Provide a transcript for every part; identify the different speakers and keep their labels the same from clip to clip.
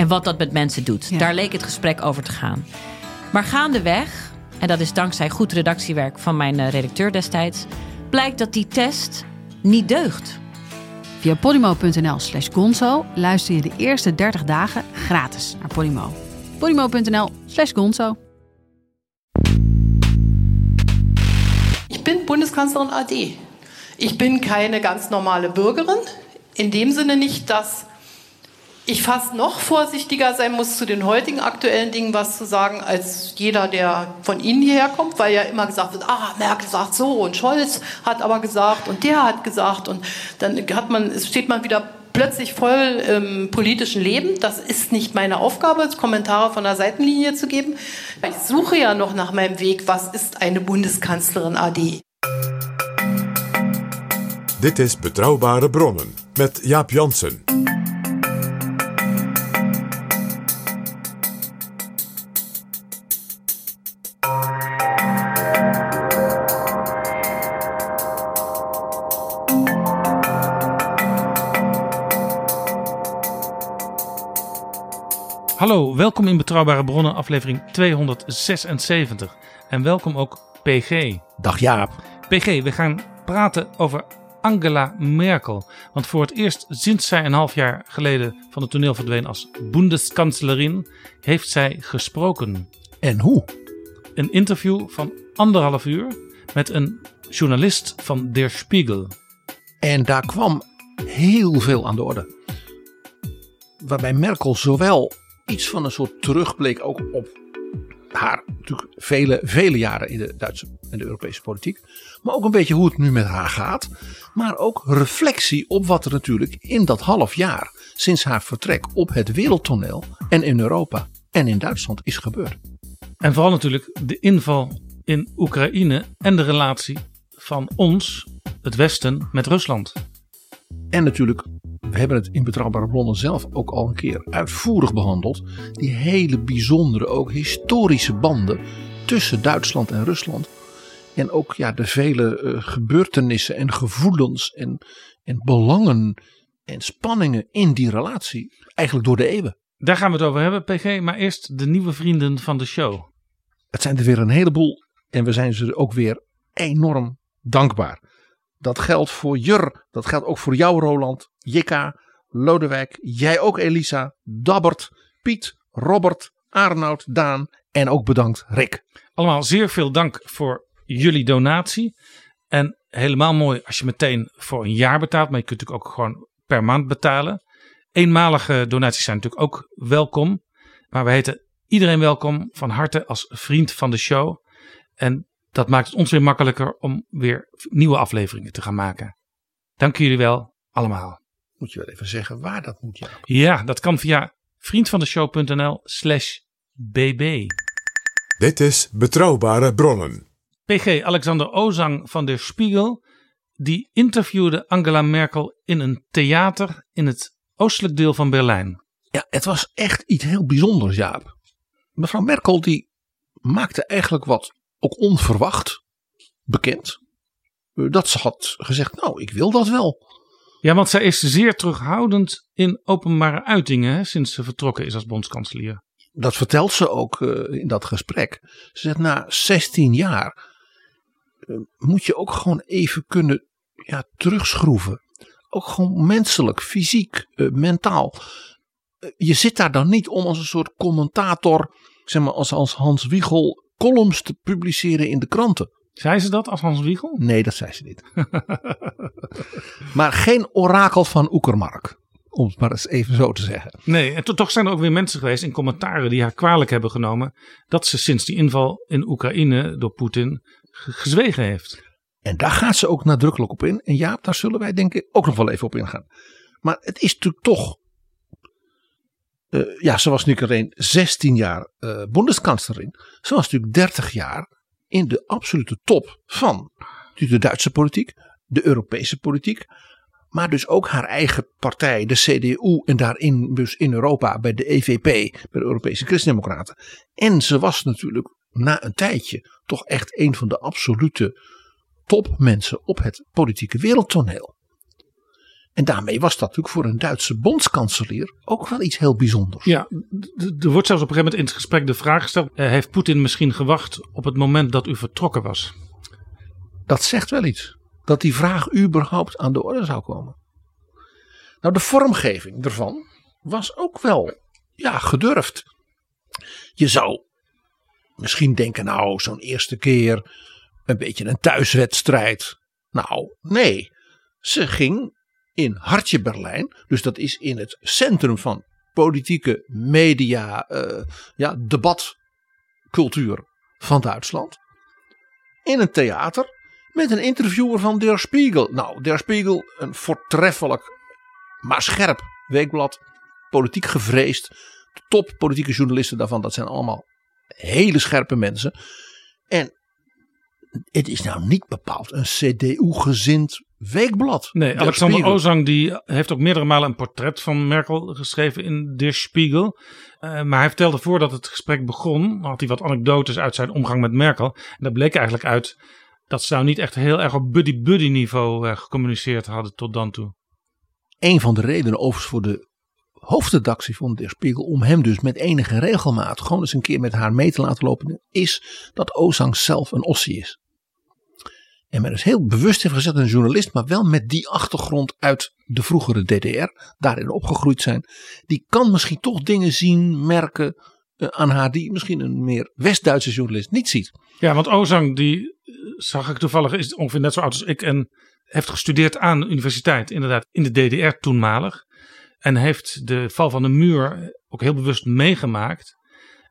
Speaker 1: En wat dat met mensen doet.
Speaker 2: Ja.
Speaker 1: Daar leek het gesprek over te gaan. Maar gaandeweg, en dat is dankzij goed redactiewerk van mijn eh, redacteur destijds, blijkt dat die test niet deugt.
Speaker 2: Via podimo.nl slash gonzo luister je de eerste 30 dagen gratis naar Podimo. podimo.nl slash gonzo.
Speaker 3: Ich bin Bundeskanzlerin AD. Ich bin keine ganz normale Bürgerin. In dem Sinne nicht, dass ich fast noch vorsichtiger sein muss, zu den heutigen aktuellen Dingen was zu sagen, als jeder, der von Ihnen hierher kommt, weil ja immer gesagt wird, ah, Merkel sagt so und Scholz hat aber gesagt und der hat gesagt und dann hat man, steht man wieder plötzlich voll im politischen Leben. Das ist nicht meine Aufgabe, Kommentare von der Seitenlinie zu geben. Ich suche ja noch nach meinem Weg, was ist eine Bundeskanzlerin AD?
Speaker 4: Dit is Betrouwbare Bronnen met Jaap Jansen.
Speaker 5: In Betrouwbare Bronnen, aflevering 276. En welkom ook PG.
Speaker 6: Dag Jaap.
Speaker 5: PG, we gaan praten over Angela Merkel. Want voor het eerst sinds zij een half jaar geleden van het toneel verdween als Bundeskanzlerin, heeft zij gesproken.
Speaker 6: En hoe?
Speaker 5: Een interview van anderhalf uur met een journalist van Der Spiegel.
Speaker 6: En daar kwam heel veel aan de orde. Waarbij Merkel zowel iets van een soort terugblik ook op haar natuurlijk vele, vele jaren in de Duitse en de Europese politiek. Maar ook een beetje hoe het nu met haar gaat. Maar ook reflectie op wat er natuurlijk in dat half jaar sinds haar vertrek op het wereldtoneel en in Europa en in Duitsland is gebeurd.
Speaker 5: En vooral natuurlijk de inval in Oekraïne en de relatie van ons, het Westen, met Rusland.
Speaker 6: En natuurlijk, we hebben het in Betrouwbare Bronnen zelf ook al een keer uitvoerig behandeld. Die hele bijzondere, ook historische banden tussen Duitsland en Rusland. En ook ja, de vele eh, gebeurtenissen en gevoelens en, en belangen en spanningen in die relatie. Eigenlijk door de eeuwen.
Speaker 5: Daar gaan we het over hebben, PG. Maar eerst de nieuwe vrienden van de show.
Speaker 6: Het zijn er weer een heleboel en we zijn ze ook weer enorm dankbaar. Dat geldt voor Jur, dat geldt ook voor jou Roland, Jikka, Lodewijk, jij ook Elisa, Dabbert, Piet, Robert, Arnoud, Daan en ook bedankt Rick.
Speaker 5: Allemaal zeer veel dank voor jullie donatie. En helemaal mooi als je meteen voor een jaar betaalt. Maar je kunt natuurlijk ook gewoon per maand betalen. Eenmalige donaties zijn natuurlijk ook welkom. Maar we heten iedereen welkom van harte als vriend van de show. En dat maakt het ons weer makkelijker om weer nieuwe afleveringen te gaan maken. Dank jullie wel allemaal.
Speaker 6: Moet je wel even zeggen waar dat moet, ja.
Speaker 5: Ja, dat kan via vriendvandeshow.nl slash bb.
Speaker 4: Dit is Betrouwbare Bronnen.
Speaker 5: PG Alexander Ozang van der Spiegel, die interviewde Angela Merkel in een theater in het oostelijk deel van Berlijn.
Speaker 6: Ja, het was echt iets heel bijzonders, Jaap. Mevrouw Merkel die maakte eigenlijk wat ook onverwacht bekend. Dat ze had gezegd, nou, ik wil dat wel.
Speaker 5: Ja, want zij is zeer terughoudend in openbare uitingen sinds ze vertrokken is als bondskanselier.
Speaker 6: Dat vertelt ze ook eh, in dat gesprek. Ze zegt, na 16 jaar eh, moet je ook gewoon even kunnen ja, terugschroeven. Ook gewoon menselijk, fysiek, eh, mentaal. Je zit daar dan niet om als een soort commentator, zeg maar als, als Hans Wiegel, columns te publiceren in de kranten.
Speaker 5: Zei ze dat als Hans Wiegel?
Speaker 6: Nee, dat zei ze niet. maar geen orakel van Oekermark. Om het maar eens even zo te zeggen.
Speaker 5: Nee, en to- toch zijn er ook weer mensen geweest in commentaren die haar kwalijk hebben genomen dat ze sinds die inval in Oekraïne door Poetin ge- gezwegen heeft.
Speaker 6: En daar gaat ze ook nadrukkelijk op in. En ja, daar zullen wij denk ik ook nog wel even op ingaan. Maar het is natuurlijk toch eh, ja, ze was nu alleen 16 jaar uh. Ze was natuurlijk 30 jaar in de absolute top van de Duitse politiek, de Europese politiek. Maar dus ook haar eigen partij, de CDU, en daarin dus in Europa bij de EVP, bij de Europese Christendemocraten. En ze was natuurlijk na een tijdje toch echt een van de absolute topmensen op het politieke wereldtoneel. En daarmee was dat natuurlijk voor een Duitse bondskanselier ook wel iets heel bijzonders.
Speaker 5: Ja, er wordt zelfs op een gegeven moment in het gesprek de vraag gesteld: eh, heeft Poetin misschien gewacht op het moment dat u vertrokken was?
Speaker 6: Dat zegt wel iets. Dat die vraag überhaupt aan de orde zou komen. Nou, de vormgeving ervan was ook wel ja, gedurfd. Je zou misschien denken, nou, zo'n eerste keer een beetje een thuiswedstrijd. Nou, nee. Ze ging in Hartje Berlijn. Dus dat is in het centrum van politieke media, uh, ja, debatcultuur van Duitsland. In een theater met een interviewer van Der Spiegel. Nou, Der Spiegel, een voortreffelijk, maar scherp weekblad. Politiek gevreesd. De top politieke journalisten daarvan, dat zijn allemaal hele scherpe mensen. En het is nou niet bepaald een CDU-gezind weekblad.
Speaker 5: Nee, Alexander Ozang die heeft ook meerdere malen een portret van Merkel geschreven in Der Spiegel. Uh, maar hij vertelde voordat het gesprek begon, had hij wat anekdotes uit zijn omgang met Merkel. En dat bleek eigenlijk uit dat ze nou niet echt heel erg op buddy-buddy niveau uh, gecommuniceerd hadden tot dan toe.
Speaker 6: Een van de redenen overigens voor de hoofdredactie van Der Spiegel om hem dus met enige regelmaat gewoon eens een keer met haar mee te laten lopen, is dat Ozang zelf een ossie is. En men is heel bewust heeft gezet een journalist, maar wel met die achtergrond uit de vroegere DDR, daarin opgegroeid zijn. Die kan misschien toch dingen zien, merken uh, aan haar die misschien een meer West-Duitse journalist niet ziet.
Speaker 5: Ja, want Ozang, die eh, zag ik toevallig, is ongeveer net zo oud als ik en heeft gestudeerd aan de universiteit, inderdaad, in de DDR toenmalig. En heeft de val van de muur ook heel bewust meegemaakt.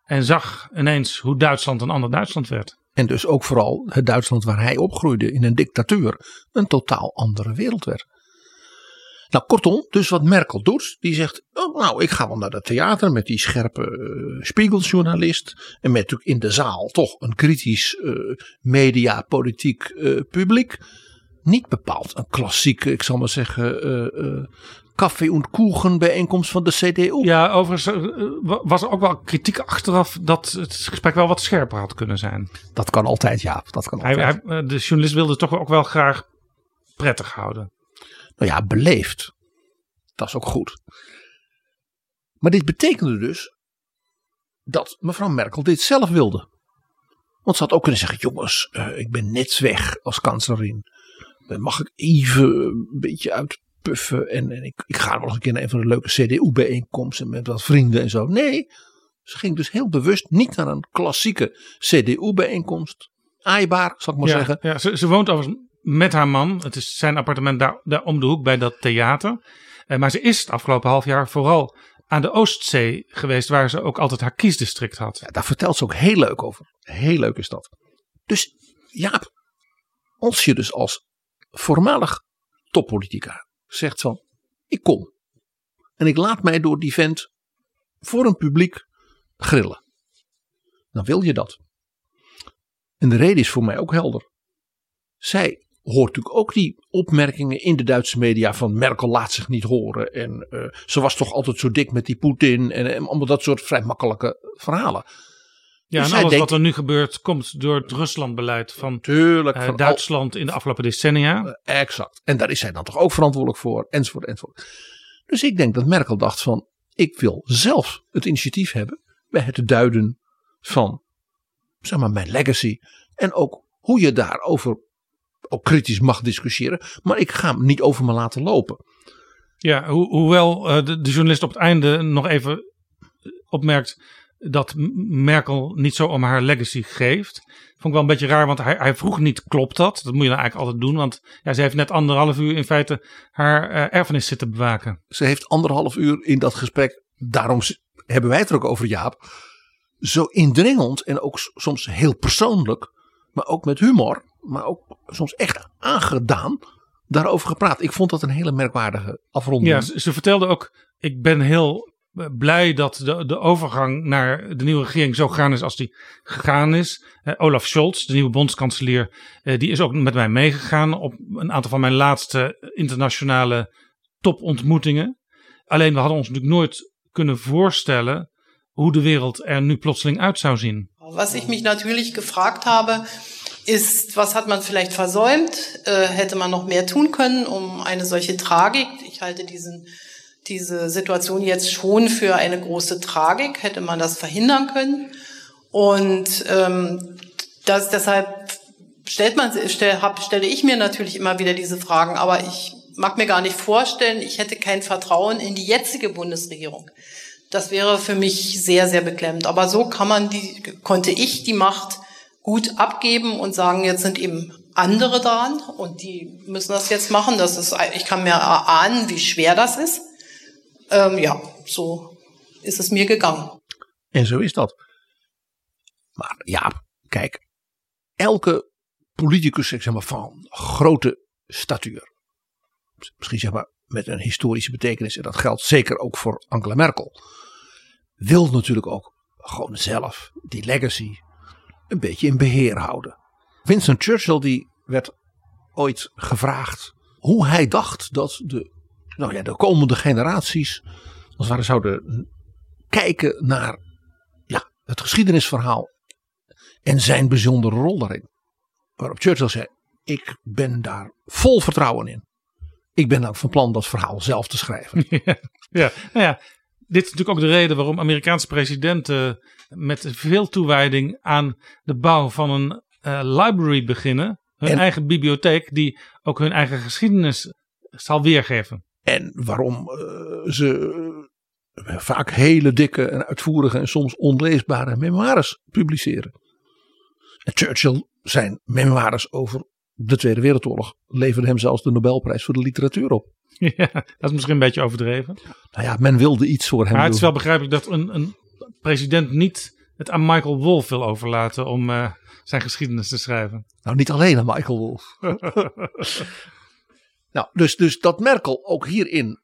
Speaker 5: En zag ineens hoe Duitsland een ander Duitsland werd.
Speaker 6: En dus ook vooral het Duitsland waar hij opgroeide in een dictatuur een totaal andere wereld werd. Nou, kortom, dus wat Merkel doet, die zegt: oh, Nou, ik ga wel naar het theater met die scherpe uh, spiegeljournalist. En met natuurlijk in de zaal toch een kritisch uh, media, politiek uh, publiek. Niet bepaald een klassieke, ik zal maar zeggen, koffie- en koegen bijeenkomst van de CDU.
Speaker 5: Ja, overigens eh, was er ook wel kritiek achteraf dat het gesprek wel wat scherper had kunnen zijn.
Speaker 6: Dat kan altijd, ja. Dat kan
Speaker 5: altijd. Hij, hij, eh, de journalist wilde het toch ook wel graag prettig houden.
Speaker 6: Nou ja, beleefd. Dat is ook goed. Maar dit betekende dus dat mevrouw Merkel dit zelf wilde. Want ze had ook kunnen zeggen: jongens, uh, ik ben net weg als kanslerin. Mag ik even een beetje uit puffen. En, en ik, ik ga eens een keer naar een van de leuke CDU-bijeenkomsten met wat vrienden en zo. Nee, ze ging dus heel bewust niet naar een klassieke CDU-bijeenkomst. Aaibaar, zal ik maar zeggen.
Speaker 5: Ja, ze, ze woont overigens met haar man. Het is zijn appartement daar, daar om de hoek bij dat theater. Eh, maar ze is het afgelopen half jaar vooral aan de Oostzee geweest, waar ze ook altijd haar kiesdistrict had.
Speaker 6: Ja, daar vertelt ze ook heel leuk over. Heel leuk is dat. Dus Jaap, als je dus als voormalig toppolitica zegt van ik kom. En ik laat mij door die vent voor een publiek grillen. Dan wil je dat. En de reden is voor mij ook helder. Zij hoort natuurlijk ook die opmerkingen in de Duitse media van Merkel laat zich niet horen. En uh, ze was toch altijd zo dik met die Poetin. En allemaal dat soort vrij makkelijke verhalen.
Speaker 5: Ja, dus en alles wat er nu gebeurt komt door het Ruslandbeleid van, tuurlijk, uh, van Duitsland in de afgelopen decennia.
Speaker 6: Uh, exact. En daar is zij dan toch ook verantwoordelijk voor, enzovoort, enzovoort. Dus ik denk dat Merkel dacht van, ik wil zelf het initiatief hebben bij het duiden van, zeg maar, mijn legacy. En ook hoe je daarover ook kritisch mag discussiëren. Maar ik ga hem niet over me laten lopen.
Speaker 5: Ja, ho hoewel uh, de, de journalist op het einde nog even opmerkt dat Merkel niet zo om haar legacy geeft. Vond ik wel een beetje raar, want hij, hij vroeg niet, klopt dat? Dat moet je dan eigenlijk altijd doen, want ja, ze heeft net anderhalf uur in feite haar uh, erfenis zitten bewaken.
Speaker 6: Ze heeft anderhalf uur in dat gesprek, daarom hebben wij het er ook over Jaap, zo indringend en ook soms heel persoonlijk, maar ook met humor, maar ook soms echt aangedaan, daarover gepraat. Ik vond dat een hele merkwaardige afronding.
Speaker 5: Ja, ze, ze vertelde ook, ik ben heel eh, blij dat de, de overgang naar de nieuwe regering zo gegaan is als die gegaan is. Eh, Olaf Scholz, de nieuwe bondskanselier, eh, die is ook met mij meegegaan op een aantal van mijn laatste internationale topontmoetingen. Alleen we hadden ons natuurlijk nooit kunnen voorstellen hoe de wereld er nu plotseling uit zou zien.
Speaker 3: Was ich mich natürlich gefragt habe, ist, was hat man vielleicht versäumt? Äh, hätte man noch mehr tun können, um eine solche Tragik? Ich halte diesen, diese Situation jetzt schon für eine große Tragik. Hätte man das verhindern können? Und ähm, das, deshalb stellt man, stell, hab, stelle ich mir natürlich immer wieder diese Fragen, aber ich mag mir gar nicht vorstellen, ich hätte kein Vertrauen in die jetzige Bundesregierung. Das wäre für mich sehr, sehr beklemmend. Aber so kann man die, konnte ich die Macht gut abgeben und sagen, jetzt sind eben andere dran und die müssen das jetzt machen. Das ist, ich kann mir erahnen, wie schwer das ist. Ähm, ja, so ist es mir gegangen.
Speaker 6: En zo is dat. Maar ja, kijk, elke politicus zeg maar, van grote statuur, misschien zeg maar met een historische betekenis, en dat geldt zeker ook voor Angela Merkel, wil natuurlijk ook gewoon zelf die legacy een beetje in beheer houden. Winston Churchill die werd ooit gevraagd hoe hij dacht dat de, nou ja, de komende generaties als het ware zouden kijken naar ja, het geschiedenisverhaal en zijn bijzondere rol daarin. Waarop Churchill zei: Ik ben daar vol vertrouwen in. Ik ben ook van plan dat verhaal zelf te schrijven.
Speaker 5: Ja, ja, nou ja, dit is natuurlijk ook de reden waarom Amerikaanse presidenten met veel toewijding aan de bouw van een uh, library beginnen. Hun
Speaker 6: En-
Speaker 5: eigen bibliotheek die ook hun eigen geschiedenis zal weergeven.
Speaker 6: En waarom eh, ze eh, vaak hele dikke en uitvoerige en soms onleesbare memoires publiceren. En Churchill, zijn memoires over de Tweede Wereldoorlog, leverde hem zelfs de Nobelprijs voor de literatuur op.
Speaker 5: ja, dat is misschien een beetje overdreven.
Speaker 6: Nou ja, men wilde iets voor hem
Speaker 5: Maar het is wel begrijpelijk dat een, een president niet het aan Michael Wolff wil overlaten om eh, zijn geschiedenis te schrijven.
Speaker 6: Nou, niet alleen aan Michael Wolff. nou, dus, dus dat Merkel ook hierin,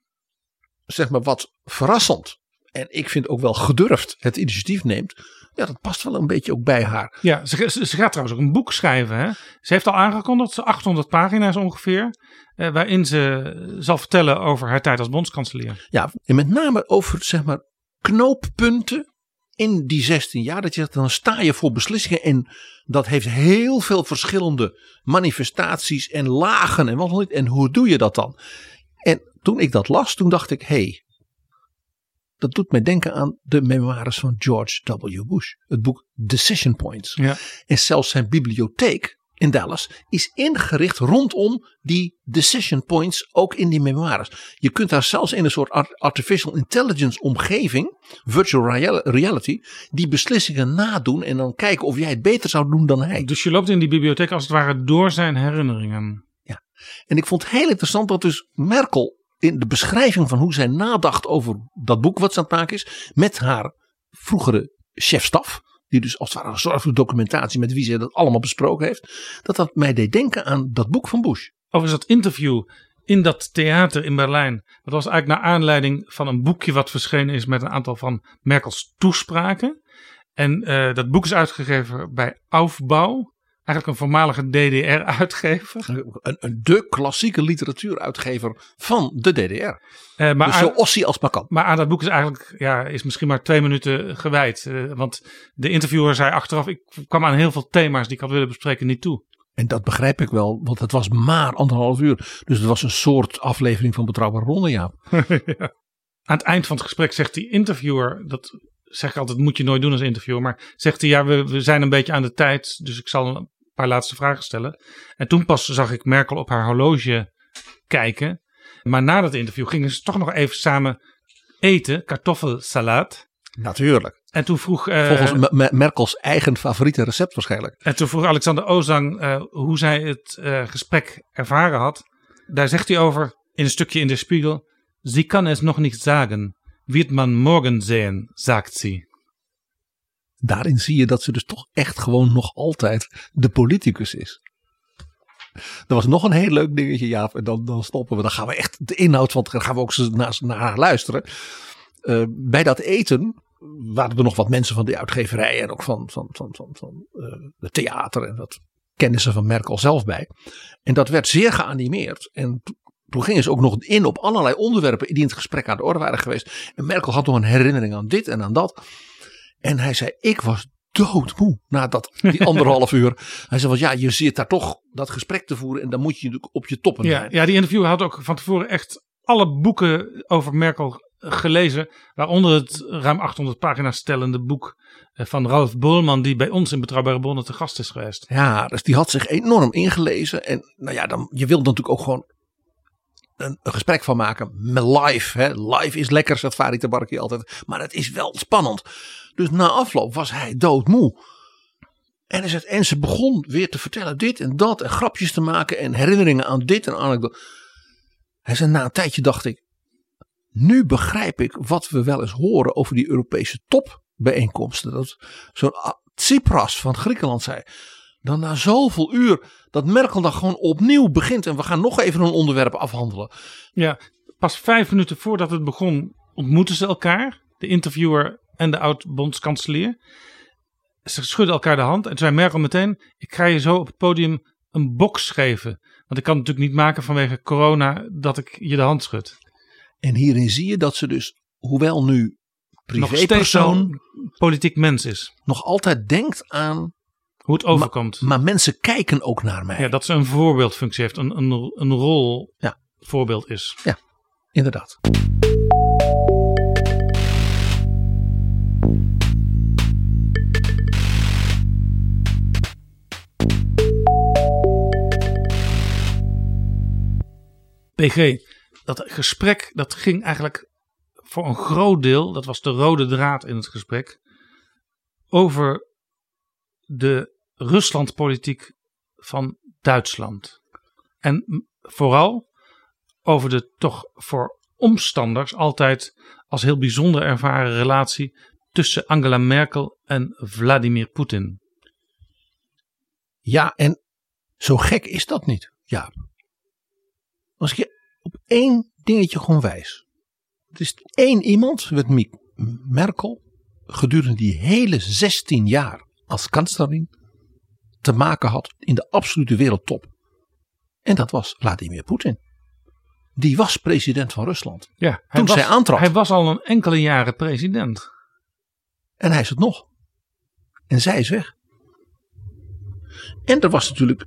Speaker 6: zeg maar wat verrassend. En ik vind ook wel gedurfd het initiatief neemt. Ja, dat past wel een beetje ook bij haar.
Speaker 5: Ja, ze, ze, ze gaat trouwens ook een boek schrijven. Hè? Ze heeft al aangekondigd, ze 800 pagina's ongeveer. eh, waarin ze zal vertellen over haar tijd als bondskanselier.
Speaker 6: Ja, en met name over zeg maar knooppunten in die 16 jaar. Dat je zegt, dan sta je voor beslissingen en dat heeft heel veel verschillende manifestaties en lagen en wat dan niet. En hoe doe je dat dan? En toen ik dat las, toen dacht ik, hé, hey, dat doet mij denken aan de memoires van George W. Bush. Het boek Decision Points.
Speaker 5: Ja.
Speaker 6: En zelfs zijn bibliotheek in Dallas is ingericht rondom die decision points ook in die memoires. Je kunt daar zelfs in een soort art- artificial intelligence omgeving, virtual real- reality, die beslissingen nadoen en dan kijken of jij het beter zou doen dan hij.
Speaker 5: Dus je loopt in die bibliotheek als het ware door zijn herinneringen.
Speaker 6: En ik vond het heel interessant dat dus Merkel in de beschrijving van hoe zij nadacht over dat boek wat ze aan het maken is, met haar vroegere chefstaf, dus als het ware een documentatie met wie ze dat allemaal besproken heeft, dat dat mij deed denken aan dat boek van Bush.
Speaker 5: Overigens dat interview in dat theater in Berlijn. Dat was eigenlijk naar aanleiding van een boekje wat verschenen is met een aantal van Merkels toespraken. En eh, dat boek is uitgegeven bij Aufbau. Eigenlijk een voormalige DDR-uitgever.
Speaker 6: Een, een de klassieke literatuuruitgever van de DDR.
Speaker 5: Eh, maar,
Speaker 6: dus zo ossie als maar kan.
Speaker 5: maar aan dat boek is eigenlijk ja, is misschien maar twee minuten gewijd. Eh, want de interviewer zei achteraf, ik kwam aan heel veel thema's die ik had willen bespreken niet toe.
Speaker 6: En dat begrijp ik wel, want het was maar anderhalf uur. Dus het was een soort aflevering van Betrouwbare Ronde, ja.
Speaker 5: Aan het eind van het gesprek zegt die interviewer, dat zeg ik altijd, moet je nooit doen als interviewer, maar zegt hij, ja, we, we zijn een beetje aan de tijd, dus ik zal een paar laatste vragen stellen. En toen pas zag ik Merkel op haar horloge kijken. Maar na dat interview gingen ze toch nog even samen eten, kartoffelsalaat.
Speaker 6: Natuurlijk.
Speaker 5: En toen vroeg, eh,
Speaker 6: Volgens Me- Me- Merkels eigen favoriete recept waarschijnlijk.
Speaker 5: en toen vroeg Alexander Ozang eh, hoe zij het eh, gesprek ervaren had. Daar zegt hij over in een stukje in de Spiegel. Sie kan es nog niet sagen. Wird man morgen sehen, sagt sie.
Speaker 6: Daarin zie je dat ze dus toch echt gewoon nog altijd de politicus is. Er was nog een heel leuk dingetje, Jaap. En dan, dan stoppen we. Dan gaan we echt de inhoud van. Dan gaan we ook naar, naar haar luisteren. eh, bij dat eten waren er nog wat mensen van de uitgeverij en ook van, van, van, van, van het theater en wat kennissen van Merkel zelf bij. En dat werd zeer geanimeerd. En to- toen gingen ze ook nog in op allerlei onderwerpen die in het gesprek aan de orde waren geweest. En Merkel had nog een herinnering aan dit en aan dat. En hij zei, ik was doodmoe na dat, die anderhalf uur. Hij zei, want ja, je zit daar toch dat gesprek te voeren en dan moet je natuurlijk op je toppen
Speaker 5: Ja,
Speaker 6: zijn.
Speaker 5: ja, die interviewer had ook van tevoren echt alle boeken over Merkel gelezen. Waaronder het ruim 800 pagina's stellende boek eh, van Ralf Bolman. Die bij ons in Betrouwbare Bronnen te gast is geweest.
Speaker 6: Ja, dus die had zich enorm ingelezen. En nou ja, dan, je wilt natuurlijk ook gewoon een, gesprek van maken. Live. Hè. Live is lekker, zegt Farid Tabarki altijd. Maar het is wel spannend. Dus na afloop was hij doodmoe. En, en ze begon weer te vertellen dit en dat. En grapjes te maken. En herinneringen aan dit en anekdote. Hij zei, na een tijdje dacht ik. Nu begrijp ik wat we wel eens horen over die Europese topbijeenkomsten. Dat zo'n Tsipras van Griekenland zei. Dan na zoveel uur dat Merkel dan gewoon opnieuw begint. En we gaan nog even een onderwerp afhandelen.
Speaker 5: Ja, pas vijf minuten voordat het begon ontmoetten ze elkaar. De interviewer en de oud-bondskanselier. Ze schudden elkaar de hand en zei Merkel meteen... ik ga je zo op het podium een box geven. Want ik kan het natuurlijk niet maken vanwege corona dat ik je de hand schud.
Speaker 6: En hierin zie je dat ze dus, hoewel nu
Speaker 5: Nog steeds
Speaker 6: privépersoon,
Speaker 5: zo'n politiek mens is.
Speaker 6: nog altijd denkt aan.
Speaker 5: Hoe het overkomt.
Speaker 6: Maar mensen kijken ook naar mij.
Speaker 5: ja, dat ze een voorbeeldfunctie heeft. Een, een, een rol
Speaker 6: Ja.
Speaker 5: voorbeeld is.
Speaker 6: Inderdaad.
Speaker 5: PG, dat gesprek dat ging eigenlijk voor een groot deel, dat was de rode draad in het gesprek, over de Ruslandpolitiek van Duitsland. En vooral over de toch voor omstanders altijd als heel bijzonder ervaren relatie tussen Angela Merkel en Vladimir Poetin.
Speaker 6: Ja, en zo gek is dat niet. Ja. Als ik je op één dingetje gewoon wijs. Het is één iemand met Merkel gedurende die hele 16 jaar als kanselier te maken had in de absolute wereldtop. En dat was Vladimir Poetin. Die was president van Rusland.
Speaker 5: Ja, hij
Speaker 6: Toen
Speaker 5: was,
Speaker 6: zij aantrad.
Speaker 5: Hij was al een enkele jaren president.
Speaker 6: En hij is het nog. En zij is weg. En er was natuurlijk,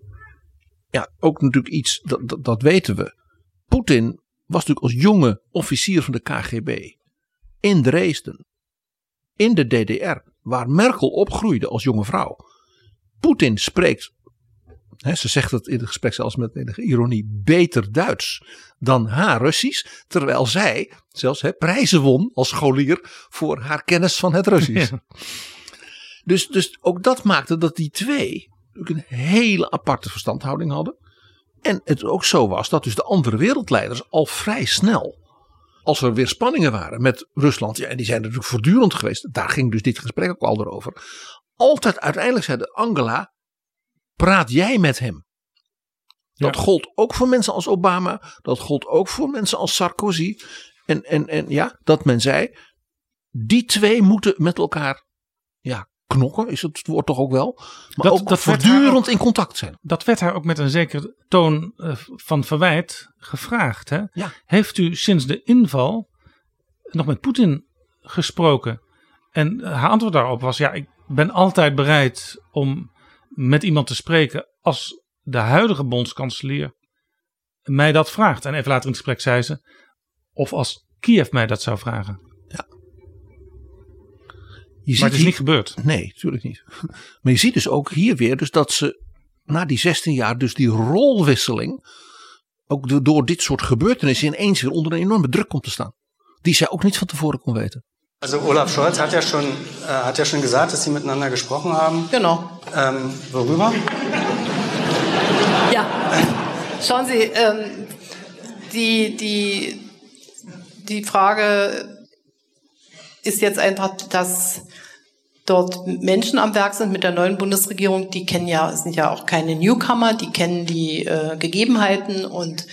Speaker 6: ja, ook natuurlijk iets, dat, dat, dat weten we. Poetin was natuurlijk als jonge officier van de KGB in Dresden, in de DDR, waar Merkel opgroeide als jonge vrouw. Poetin spreekt, hè, ze zegt het in het gesprek zelfs met enige ironie, beter Duits dan haar Russisch. Terwijl zij zelfs hè, prijzen won als scholier voor haar kennis van het Russisch.
Speaker 5: Ja.
Speaker 6: Dus, dus ook dat maakte dat die twee een hele aparte verstandhouding hadden. En het ook zo was dat dus de andere wereldleiders al vrij snel, als er weer spanningen waren met Rusland, ja, en die zijn natuurlijk voortdurend geweest, daar ging dus dit gesprek ook al over, altijd uiteindelijk zeiden Angela, praat jij met hem. Dat
Speaker 5: Ja.
Speaker 6: gold ook voor mensen als Obama, dat gold ook voor mensen als Sarkozy. En, en, en ja, dat men zei, die twee moeten met elkaar ja, knokken, is het woord toch ook wel. Maar
Speaker 5: Dat-
Speaker 6: ook
Speaker 5: dat
Speaker 6: voortdurend
Speaker 5: ook-
Speaker 6: in contact zijn.
Speaker 5: Dat werd haar ook met een zekere toon eh, van verwijt gevraagd. Hè?
Speaker 6: Ja.
Speaker 5: Heeft u sinds de inval nog met Poetin gesproken? En eh, haar antwoord daarop was: ja, ik ben altijd bereid om met iemand te spreken als de huidige bondskanselier mij dat vraagt. En even later in het gesprek zei ze: of als Kiev mij dat zou vragen.
Speaker 6: Je
Speaker 5: Maar het is
Speaker 6: hier-
Speaker 5: niet gebeurd.
Speaker 6: Nee, natuurlijk niet. Maar je ziet dus ook hier weer dus dat ze na die 16 jaar dus die rolwisseling ook do- door dit soort gebeurtenissen ineens weer onder een enorme druk komt te staan. Die zij ook niet van tevoren kon weten.
Speaker 7: Also Olaf Scholz hat ja schon, äh, hat ja schon gesagt, dass Sie miteinander gesprochen haben.
Speaker 3: Genau.
Speaker 7: Ähm, worüber?
Speaker 3: Ja, schauen Sie, ähm, die, die, die Frage ist jetzt einfach, dass dort Menschen am Werk sind mit der neuen Bundesregierung, die kennen ja, sind ja auch keine Newcomer, die kennen die äh, Gegebenheiten und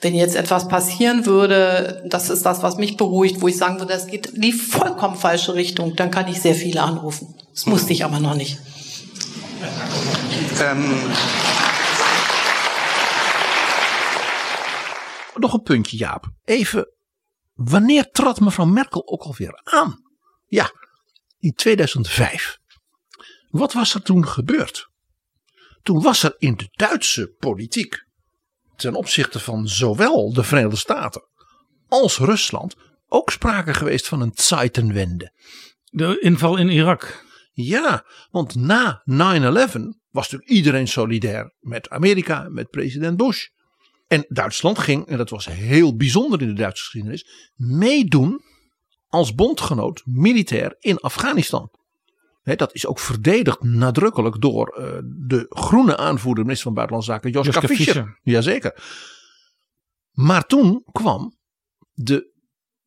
Speaker 3: wenn jetzt etwas passieren würde, das ist das, was mich beruhigt, wo ich sagen würde, das geht in die vollkommen falsche Richtung, dann kann ich sehr viele anrufen. Das musste ich aber noch nicht.
Speaker 7: Ähm,
Speaker 6: Nog een puntje, Jaap. Even, wanneer trad mevrouw Merkel ook alweer aan? Ja, in 2005. Wat was er toen gebeurd? Toen was er in de Duitse politiek, ten opzichte van zowel de Verenigde Staten als Rusland, ook sprake geweest van een Zeitenwende.
Speaker 5: De inval in Irak.
Speaker 6: Ja, want na 9-11 was natuurlijk iedereen solidair met Amerika, met president Bush. En Duitsland ging, en dat was heel bijzonder in de Duitse geschiedenis, meedoen als bondgenoot militair in Afghanistan. Dat is ook verdedigd nadrukkelijk door eh, de groene aanvoerder, minister van Buitenlandse Zaken, Joschka Fischer.
Speaker 5: Fischer.
Speaker 6: Jazeker. Maar toen kwam de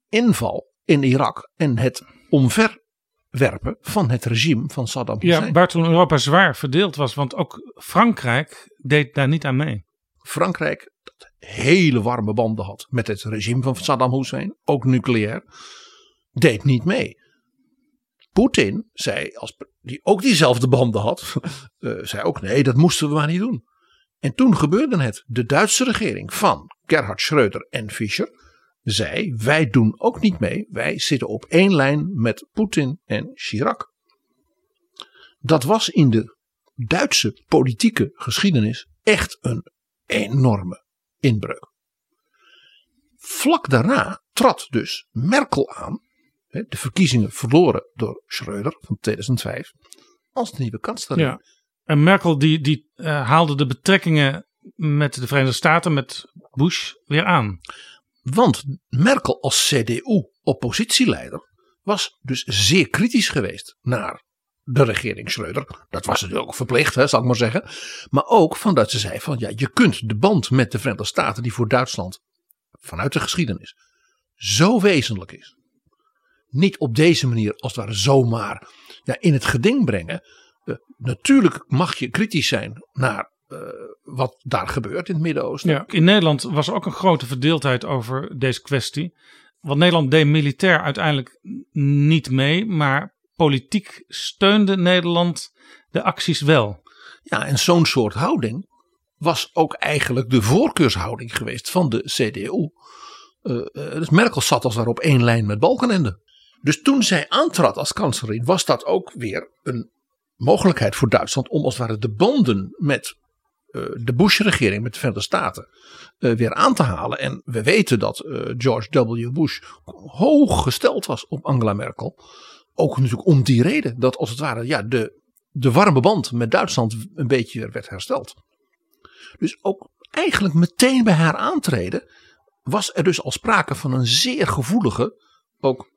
Speaker 6: inval in Irak en het omverwerpen van het regime van Saddam Hussein.
Speaker 5: Ja, waar toen Europa zwaar verdeeld was. Want ook Frankrijk deed daar niet aan mee.
Speaker 6: Frankrijk, dat hele warme banden had met het regime van Saddam Hussein, ook nucleair, deed niet mee. Poetin zei, als, die ook diezelfde banden had, eh, zei ook nee, dat moesten we maar niet doen. En toen gebeurde het. De Duitse regering van Gerhard Schröder en Fischer zei, wij doen ook niet mee. Wij zitten op één lijn met Poetin en Chirac. Dat was in de Duitse politieke geschiedenis echt een enorme inbreuk. Vlak daarna trad dus Merkel aan, de verkiezingen verloren door Schröder van 2005, als de nieuwe kanselier.
Speaker 5: Ja. En Merkel die, die eh, haalde de betrekkingen met de Verenigde Staten, met Bush, weer aan.
Speaker 6: Want Merkel als CDU-oppositieleider was dus zeer kritisch geweest naar de regering Schreuder. Dat was natuurlijk ook verplicht, hè, zal ik maar zeggen. Maar ook van dat ze zei van ja, je kunt de band met de Verenigde Staten, die voor Duitsland vanuit de geschiedenis zo wezenlijk is, niet op deze manier als het ware zomaar ja, in het geding brengen. Eh, natuurlijk mag je kritisch zijn naar eh, wat daar gebeurt in het Midden-Oosten.
Speaker 5: Ja. In Nederland was er ook een grote verdeeldheid over deze kwestie. Want Nederland deed militair uiteindelijk niet mee, maar politiek steunde Nederland de acties wel.
Speaker 6: Ja, en zo'n soort houding was ook eigenlijk de voorkeurshouding geweest van de CDU. Eh, dus Merkel zat als daar op één lijn met Balkenende. Dus toen zij aantrad als kanselier was dat ook weer een mogelijkheid voor Duitsland om als het ware de banden met eh, de Bush-regering, met de Verenigde Staten, eh, weer aan te halen. En we weten dat eh, George W. Bush hoog gesteld was op Angela Merkel. Ook natuurlijk om die reden dat als het ware ja, de, de warme band met Duitsland een beetje werd hersteld. Dus ook eigenlijk meteen bij haar aantreden was er dus al sprake van een zeer gevoelige, ook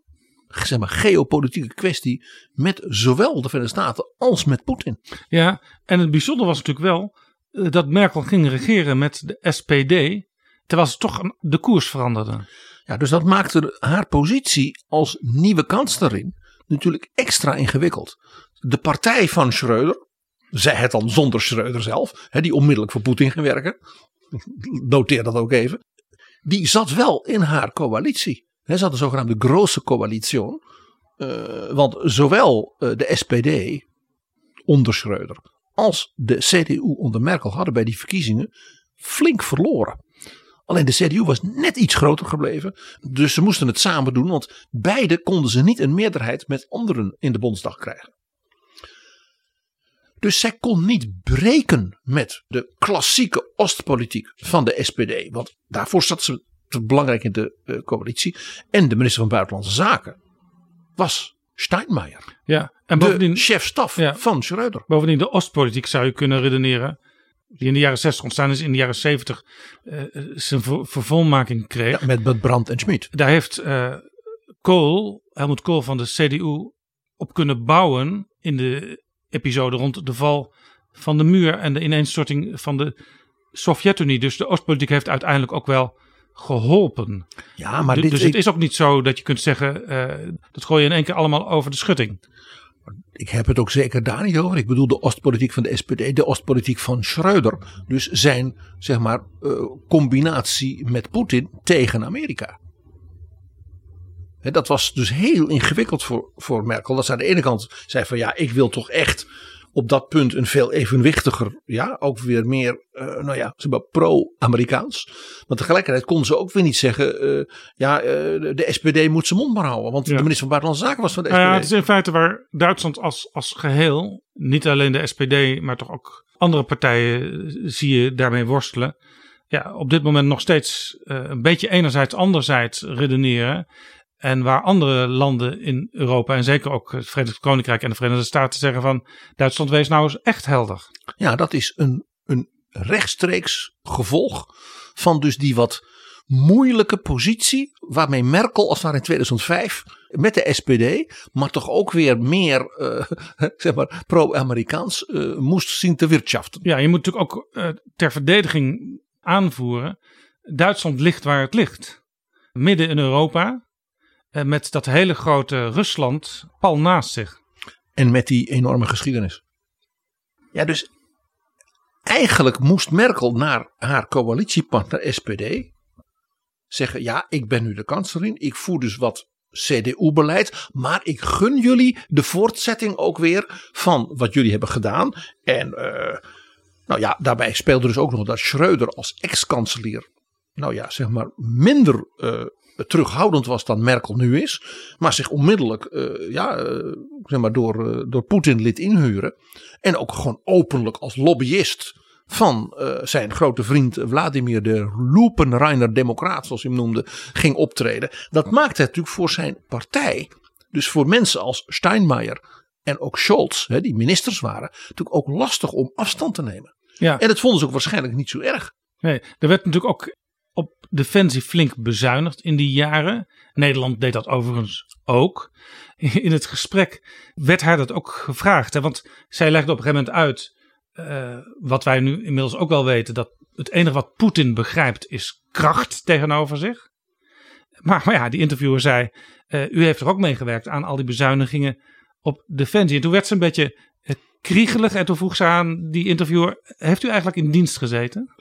Speaker 6: zeg maar, geopolitieke kwestie met zowel de Verenigde Staten als met Poetin.
Speaker 5: Ja, en het bijzondere was natuurlijk wel eh, dat Merkel ging regeren met de SPD, terwijl ze toch een- de koers veranderde.
Speaker 6: Ja, dus dat maakte haar positie als nieuwe kanselier natuurlijk extra ingewikkeld. De partij van Schreuder, zij het dan zonder Schreuder zelf, hè, die onmiddellijk voor Poetin ging werken, noteer dat ook even, die zat wel in haar coalitie. Hè, Ze had de zogenaamde grote coalitie. eh, want zowel eh, de SPD onder Schreuder als de CDU onder Merkel hadden bij die verkiezingen flink verloren. Alleen de CDU was net iets groter gebleven. Dus ze moesten het samen doen. Want beide konden ze niet een meerderheid met anderen in de Bondsdag krijgen. Dus zij kon niet breken met de klassieke Oostpolitiek van de SPD. Want daarvoor zat ze belangrijk in de eh, coalitie. En de minister van Buitenlandse Zaken was Steinmeier.
Speaker 5: Ja, en
Speaker 6: De
Speaker 5: bovendien,
Speaker 6: chef-staf
Speaker 5: Ja.
Speaker 6: van Schreuder.
Speaker 5: bovendien de Oostpolitiek zou je kunnen redeneren. Die in de jaren 60 ontstaan is, in de jaren 70 eh, zijn ver- vervolmaking kreeg.
Speaker 6: Ja, met met Brandt en Schmid.
Speaker 5: Daar heeft eh Kool, Helmut Kool van de CDU, op kunnen bouwen in de episode rond de val van de muur en de ineenstorting van de Sovjet-Unie. Dus de Oostpolitiek heeft uiteindelijk ook wel geholpen.
Speaker 6: Ja, maar
Speaker 5: Du-
Speaker 6: dit,
Speaker 5: dus het is ook niet zo dat je kunt zeggen, eh, dat gooi je in één keer allemaal over de schutting.
Speaker 6: ik heb het ook zeker daar niet over. Ik bedoel de Oostpolitiek van de SPD, de Oostpolitiek van Schreuder. Dus zijn, zeg maar, uh, combinatie met Poetin tegen Amerika. He, dat was dus heel ingewikkeld voor, voor Merkel. Dat ze aan de ene kant zei van ja, ik wil toch echt op dat punt een veel evenwichtiger, ja, ook weer meer, uh, nou ja, pro-Amerikaans. Maar tegelijkertijd kon ze ook weer niet zeggen, uh, ja, uh, de SPD moet zijn mond maar houden. Want
Speaker 5: Ja.
Speaker 6: de minister van Buitenlandse Zaken was van de SPD.
Speaker 5: Nou ja, het is in feite waar Duitsland als, als geheel, niet alleen de SPD, maar toch ook andere partijen eh, zie je daarmee worstelen. Ja, op dit moment nog steeds eh, een beetje enerzijds, anderzijds redeneren. En waar andere landen in Europa en zeker ook het Verenigd Koninkrijk en de Verenigde Staten zeggen van Duitsland wees nou eens echt helder.
Speaker 6: Ja, dat is een, een rechtstreeks gevolg van dus die wat moeilijke positie waarmee Merkel als het ware in 2005 met de SPD, maar toch ook weer meer eh, zeg maar pro-Amerikaans eh, moest zien te wirtschaften.
Speaker 5: Ja, je moet natuurlijk ook eh, ter verdediging aanvoeren. Duitsland ligt waar het ligt. Midden in Europa. Eh, met dat hele grote Rusland pal naast zich.
Speaker 6: En met die enorme geschiedenis. Ja, dus eigenlijk moest Merkel naar haar coalitiepartner SPD zeggen: Ja, ik ben nu de kanselier. Ik voer dus wat CDU-beleid. Maar ik gun jullie de voortzetting ook weer van wat jullie hebben gedaan. En eh, nou ja, daarbij speelde dus ook nog dat Schreuder als ex-kanselier. Nou ja, zeg maar minder eh, terughoudend was dan Merkel nu is. Maar zich onmiddellijk eh, ja, eh, zeg maar door, eh, door Poetin liet inhuren. En ook gewoon openlijk als lobbyist van zijn grote vriend Vladimir de Lupenreiner Democraat, zoals hij hem noemde, ging optreden. Dat maakte het natuurlijk voor zijn partij, dus voor mensen als Steinmeier en ook Scholz, hè, die ministers waren, natuurlijk ook lastig om afstand te nemen.
Speaker 5: Ja,
Speaker 6: En dat vonden ze ook waarschijnlijk niet zo erg.
Speaker 5: nee, er werd natuurlijk ook op defensie flink bezuinigd in die jaren. Nederland deed dat overigens ook. In het gesprek werd haar dat ook gevraagd. Hè? Want zij legde op een gegeven moment uit. eh, wat wij nu inmiddels ook wel weten. Dat het enige wat Poetin begrijpt is kracht tegenover zich. Maar, maar ja, die interviewer zei. eh, u heeft er ook meegewerkt aan al die bezuinigingen op defensie. En toen werd ze een beetje kriegelig. En toen vroeg ze aan die interviewer. Heeft u eigenlijk in dienst gezeten?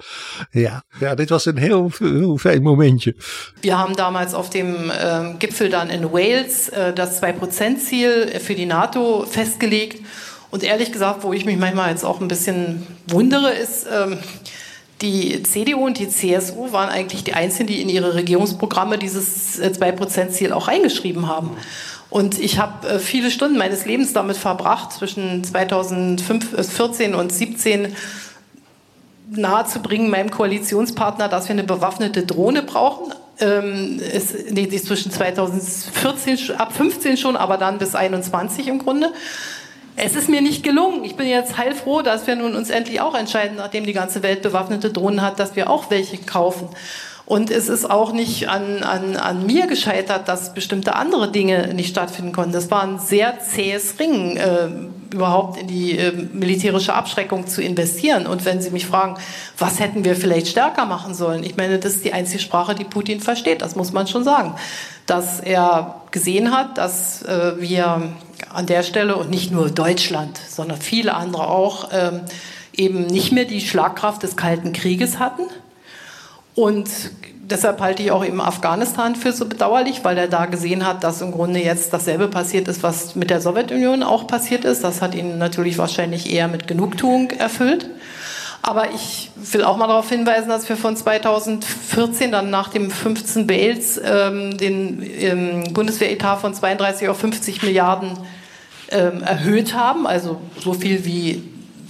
Speaker 6: Ja, ja dit was een heel, heel fijn momentje.
Speaker 3: Wir haben damals auf dem ähm, Gipfel dann in Wales äh, das 2%-Ziel für die NATO festgelegt. Und ehrlich gesagt, wo ich mich manchmal jetzt auch ein bisschen wundere, ist, ähm, die CDU und die CSU waren eigentlich die einzigen, die in ihre Regierungsprogramme dieses äh, 2%-Ziel auch reingeschrieben haben. Und ich habe äh, viele Stunden meines Lebens damit verbracht, zwischen 2014 und 2017 nahezubringen, meinem Koalitionspartner, dass wir eine bewaffnete Drohne brauchen. Ähm, es, nee, die ist zwischen 2014, sch- ab 15 schon, aber dann bis 21 im Grunde. Es ist mir nicht gelungen. Ich bin jetzt heilfroh, dass wir nun uns endlich auch entscheiden, nachdem die ganze Welt bewaffnete Drohnen hat, dass wir auch welche kaufen. Und es ist auch nicht an, an, an mir gescheitert, dass bestimmte andere Dinge nicht stattfinden konnten. Das war ein sehr zähes Ringen, äh, überhaupt in die äh, militärische Abschreckung zu investieren. Und wenn Sie mich fragen, was hätten wir vielleicht stärker machen sollen? Ich meine, das ist die einzige Sprache, die Putin versteht. Das muss man schon sagen. Dass er gesehen hat, dass äh, wir an der Stelle und nicht nur Deutschland, sondern viele andere auch ähm, eben nicht mehr die Schlagkraft des Kalten Krieges hatten. Und deshalb halte ich auch eben Afghanistan für so bedauerlich, weil er da gesehen hat, dass im Grunde jetzt dasselbe passiert ist, was mit der Sowjetunion auch passiert ist. Das hat ihn natürlich wahrscheinlich eher mit Genugtuung erfüllt. Aber ich will auch mal darauf hinweisen, dass wir von 2014 dann nach dem 15 Bales ähm, den ähm, Bundeswehretat von 32 auf 50 Milliarden ähm, erhöht haben. Also so viel wie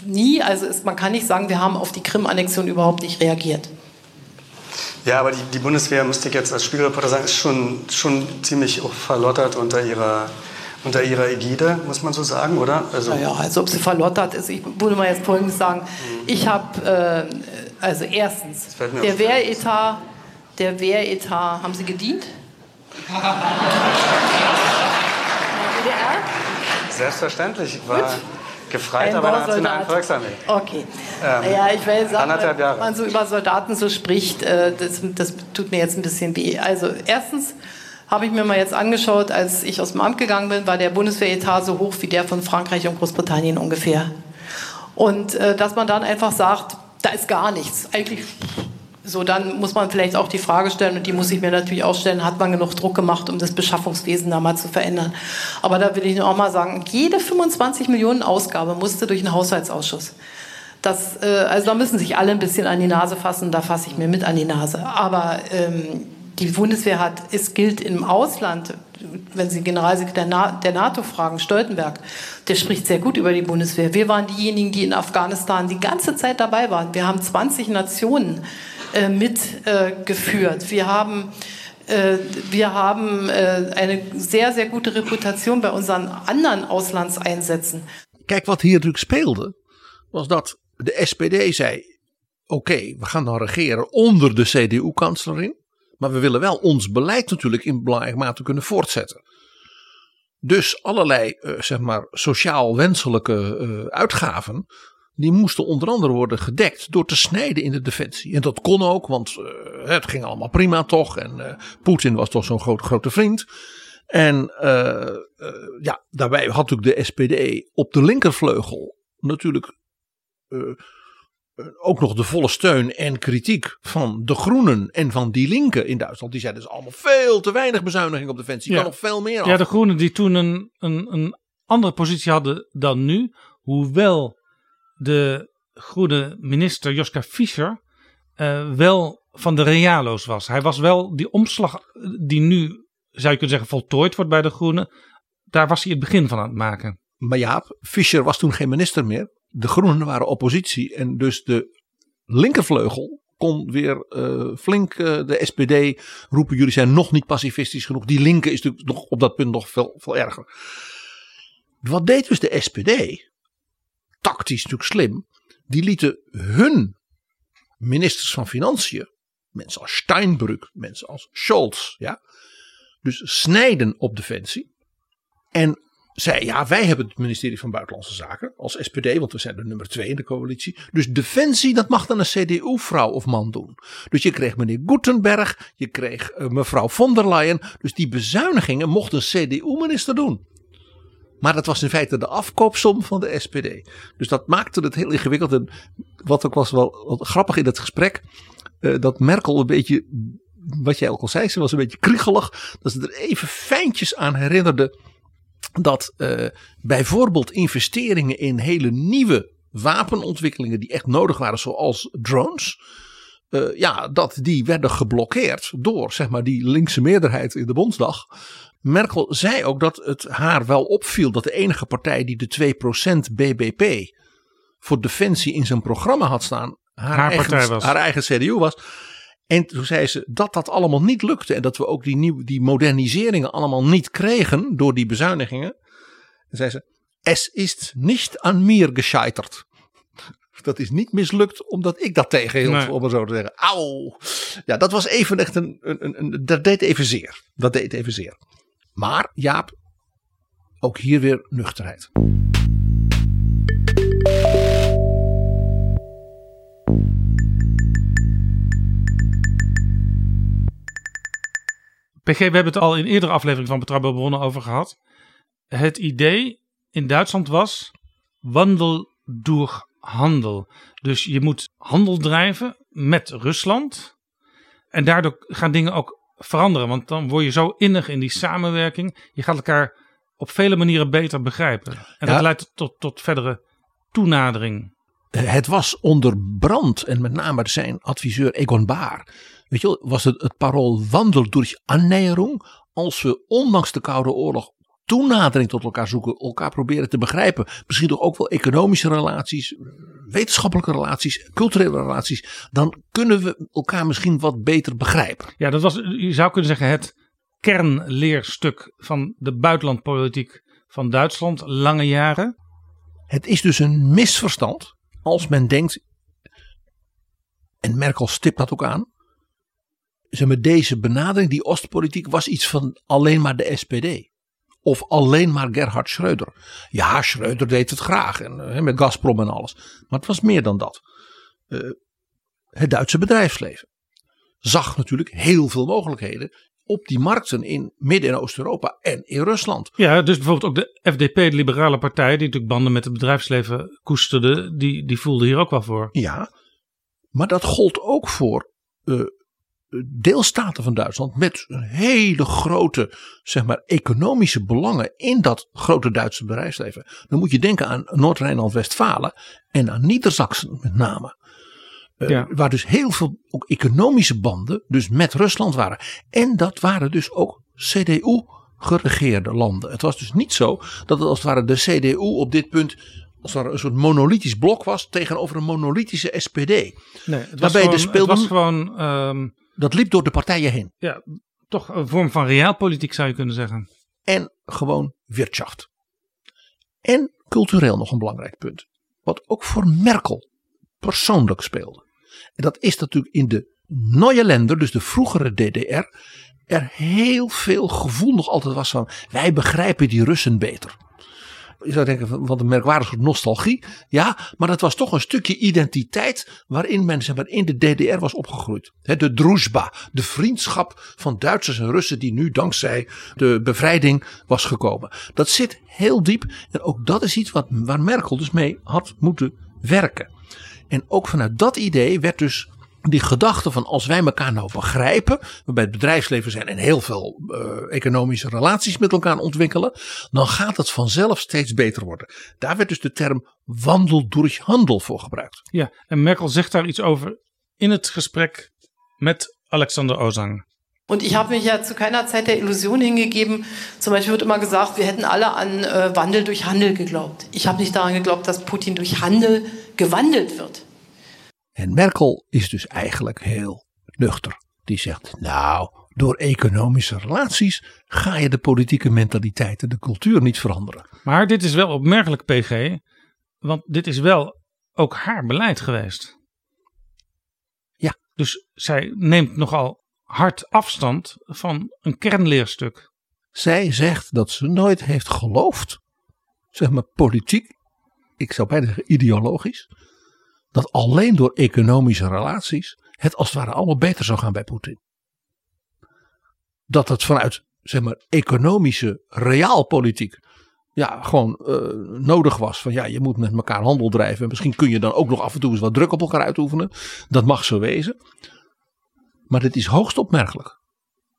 Speaker 3: nie. Also ist, man kann nicht sagen, wir haben auf die Krim-Annexion überhaupt nicht reagiert.
Speaker 7: Ja, aber die, die Bundeswehr, müsste ich jetzt als Spiegelreporter sagen, ist schon, schon ziemlich verlottert unter ihrer, unter ihrer Ägide, muss man so sagen, oder? Also,
Speaker 3: Naja, als ob sie verlottert ist. Ich würde mal jetzt Folgendes sagen. Ich habe, äh, also erstens, der. Wehretat, der Wehretat, haben Sie gedient?
Speaker 7: Selbstverständlich, ich war
Speaker 3: Gut.
Speaker 7: Gefreit,
Speaker 3: Ein
Speaker 7: aber in der Nationalen
Speaker 3: Bausoldat.
Speaker 7: Volksarmee.
Speaker 3: Okay.
Speaker 7: Ähm,
Speaker 3: ja, ich will sagen,
Speaker 7: anderthalb Jahre.
Speaker 3: wenn man so über Soldaten so spricht, äh, das, das tut mir jetzt ein bisschen weh. Also erstens, habe ich mir mal jetzt angeschaut, als ich aus dem Amt gegangen bin, war der Bundeswehretat so hoch wie der von Frankreich und Großbritannien ungefähr. Und äh, dass man dann einfach sagt, da ist gar nichts. Eigentlich so, dann muss man vielleicht auch die Frage stellen, und die muss ich mir natürlich auch stellen, hat man genug Druck gemacht, um das Beschaffungswesen da mal zu verändern? Aber da will ich nur auch mal sagen, jede 25 Millionen Ausgabe musste durch den Haushaltsausschuss. Das, äh, also da müssen sich alle ein bisschen an die Nase fassen, da fasse ich mir mit an die Nase. Aber ähm, die Bundeswehr hat, es gilt im Ausland, wenn Sie Generalsekretär der NATO fragen, Stoltenberg, der spricht sehr gut über die Bundeswehr. Wir waren diejenigen, die in Afghanistan die ganze Zeit dabei waren. Wir haben 20 Nationen mitgeführt. Äh, wir haben äh, wir haben äh, eine sehr, sehr gute Reputation bei unseren anderen Auslandseinsätzen.
Speaker 6: Kijk, wat hier natuurlijk speelde, was dat de SPD zei: Oké, we gaan dan regeren onder de CDU-kanslerin. Maar we willen wel ons beleid natuurlijk in belangrijke mate kunnen voortzetten. Dus allerlei uh, zeg maar, sociaal wenselijke uh, uitgaven. Die moesten onder andere worden gedekt door te snijden in de defensie. En dat kon ook, want uh, het ging allemaal prima toch. En Poetin was toch zo'n groot, grote vriend. En ja, daarbij had natuurlijk de SPD op de linkervleugel natuurlijk eh, ook nog de volle steun en kritiek van de Groenen en van die Linken in Duitsland. Die zeiden dus allemaal veel te weinig bezuiniging op defensie. Ja. Kan nog veel meer af.
Speaker 5: Ja, de Groenen die toen een, een, een andere positie hadden dan nu. Hoewel de groene minister Joska Fischer uh, wel van de realo's was. Hij was wel die omslag die nu, zou je kunnen zeggen, voltooid wordt bij de Groenen. Daar was hij het begin van aan het maken.
Speaker 6: Maar Jaap, Fischer was toen geen minister meer de Groenen waren oppositie en dus de linkervleugel kon weer uh, flink de SPD roepen: jullie zijn nog niet pacifistisch genoeg. Die linker is natuurlijk nog op dat punt nog veel, veel erger. Wat deed dus de SPD? Tactisch natuurlijk slim. Die lieten hun ministers van Financiën, mensen als Steinbrück, mensen als Scholz, ja, dus snijden op defensie. En zei: Ja, wij hebben het ministerie van Buitenlandse Zaken als SPD, want we zijn de nummer twee in de coalitie. Dus defensie, dat mag dan een CDU-vrouw of man doen. Dus je kreeg meneer Gutenberg, je kreeg uh, mevrouw von der Leyen. Dus die bezuinigingen mocht een CDU-minister doen. Maar dat was in feite de afkoopsom van de SPD. Dus dat maakte het heel ingewikkeld. En wat ook was wel grappig in het gesprek. Uh, dat Merkel een beetje, wat jij ook al zei, ze was een beetje kriegelig. Dat ze er even fijntjes aan herinnerde dat uh, bijvoorbeeld investeringen in hele nieuwe wapenontwikkelingen die echt nodig waren, zoals drones. Uh, ja, dat die werden geblokkeerd door zeg maar, die linkse meerderheid in de Bondsdag. Merkel zei ook dat het haar wel opviel dat de enige partij die de 2% BBP voor defensie in zijn programma had staan, haar, haar eigen, was. haar eigen CDU was. En toen zei ze dat dat allemaal niet lukte. En dat we ook die, nieuwe, die moderniseringen allemaal niet kregen door die bezuinigingen. En zei ze, es ist nicht an mir gescheiterd. Dat is niet mislukt omdat ik dat tegenhield, nee. om het zo te zeggen. Auw. Ja, dat was even echt een, een, een, Dat deed even zeer. Dat deed even zeer. Maar Jaap, ook hier weer nuchterheid.
Speaker 5: PG, we hebben het al in eerdere aflevering van Betrouwbare Bronnen over gehad. Het idee in Duitsland was wandel door handel. Dus je moet handel drijven met Rusland. En daardoor gaan dingen ook veranderen. Want dan word je zo innig in die samenwerking. Je gaat elkaar op vele manieren beter begrijpen. En dat leidt tot, tot verdere toenadering.
Speaker 6: Het was onder brand en met name zijn adviseur Egon Baar weet je wel, was het, het parool wandel door annäherung. Als we ondanks de Koude Oorlog toenadering tot elkaar zoeken, elkaar proberen te begrijpen. Misschien toch ook wel economische relaties, wetenschappelijke relaties, culturele relaties. Dan kunnen we elkaar misschien wat beter begrijpen.
Speaker 5: Ja, dat was, je zou kunnen zeggen, het kernleerstuk van de buitenlandpolitiek van Duitsland, lange jaren.
Speaker 6: Het is dus een misverstand als men denkt, en Merkel stipt dat ook aan, zeg maar, deze benadering, die Oostpolitiek, was iets van alleen maar de SPD. Of alleen maar Gerhard Schreuder. Ja, Schreuder deed het graag. En, met Gazprom en alles. Maar het was meer dan dat. Uh, het Duitse bedrijfsleven zag natuurlijk heel veel mogelijkheden op die markten in Midden- en Oost-Europa en in Rusland.
Speaker 5: Ja, dus bijvoorbeeld ook de FDP, de liberale partij, die natuurlijk banden met het bedrijfsleven koesterde, die, die voelde hier ook wel voor.
Speaker 6: Ja, maar dat gold ook voor uh, deelstaten van Duitsland met hele grote zeg maar, economische belangen in dat grote Duitse bedrijfsleven. Dan moet je denken aan Noord-Rijnland-Westfalen en aan Niedersachsen met name. Uh, ja. Waar dus heel veel ook economische banden dus met Rusland waren. En dat waren dus ook CDU geregeerde landen. Het was dus niet zo dat het als het ware de CDU op dit punt als het ware een soort monolithisch blok was tegenover een monolithische SPD.
Speaker 5: Nee, het was gewoon, speelden, het was gewoon um,
Speaker 6: dat liep door de partijen heen.
Speaker 5: Ja, toch een vorm van realpolitiek zou je kunnen zeggen.
Speaker 6: En gewoon wirtschaft. En cultureel nog een belangrijk punt. Wat ook voor Merkel persoonlijk speelde. En dat is natuurlijk in de nieuwe landen, dus de vroegere DDR, er heel veel gevoel nog altijd was van wij begrijpen die Russen beter je zou denken, wat een merkwaardig soort nostalgie. Ja, maar dat was toch een stukje identiteit waarin men maar, in de DDR was opgegroeid. de druzhba, de vriendschap van Duitsers en Russen die nu dankzij de bevrijding was gekomen. Dat zit heel diep en ook dat is iets wat, waar Merkel dus mee had moeten werken. En ook vanuit dat idee werd dus die gedachte van als wij elkaar nou begrijpen, we bij het bedrijfsleven zijn en heel veel uh, economische relaties met elkaar ontwikkelen, dan gaat het vanzelf steeds beter worden. Daar werd dus de term wandel door handel voor gebruikt.
Speaker 5: Ja, en Merkel zegt daar iets over in het gesprek met Alexander Ozang.
Speaker 3: Und ich habe mich ja zu keiner Zeit der Illusion hingegeben. Zum Beispiel wird immer gesagt, wir hätten alle an äh, Wandel durch Handel geglaubt. Ich habe nicht daran geglaubt, dass Putin durch Handel gewandelt wird.
Speaker 6: En Merkel is dus eigenlijk heel nuchter. Die zegt, nou, door economische relaties ga je de politieke mentaliteit en de cultuur niet veranderen.
Speaker 5: Maar dit is wel opmerkelijk, PG, want dit is wel ook haar beleid geweest.
Speaker 6: Ja.
Speaker 5: Dus zij neemt nogal hard afstand van een kernleerstuk.
Speaker 6: Zij zegt dat ze nooit heeft geloofd, zeg maar politiek, ik zou bijna zeggen ideologisch, dat alleen door economische relaties het als het ware allemaal beter zou gaan bij Poetin. Dat het vanuit zeg maar economische realpolitiek ja, gewoon uh, nodig was. Van ja, je moet met elkaar handel drijven. En misschien kun je dan ook nog af en toe eens wat druk op elkaar uitoefenen. Dat mag zo wezen. Maar het is hoogst opmerkelijk.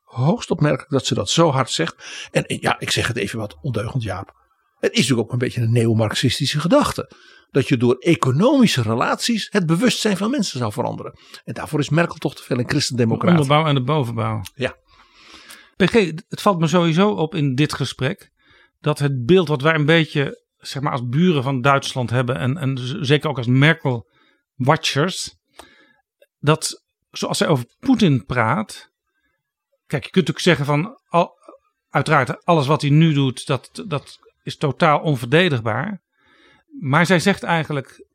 Speaker 6: Hoogst opmerkelijk dat ze dat zo hard zegt. En ja, ik zeg het even wat ondeugend, Jaap. Het is natuurlijk ook een beetje een neo-Marxistische gedachte dat je door economische relaties het bewustzijn van mensen zou veranderen. En daarvoor is Merkel toch te veel een christendemocraat.
Speaker 5: De onderbouw en de bovenbouw.
Speaker 6: Ja.
Speaker 5: PG, het valt me sowieso op in dit gesprek dat het beeld wat wij een beetje zeg maar als buren van Duitsland hebben en, en zeker ook als Merkel-watchers, dat zoals zij over Poetin praat, kijk, je kunt ook zeggen van, al, uiteraard, alles wat hij nu doet, dat, dat is totaal onverdedigbaar. Maar zij zegt eigenlijk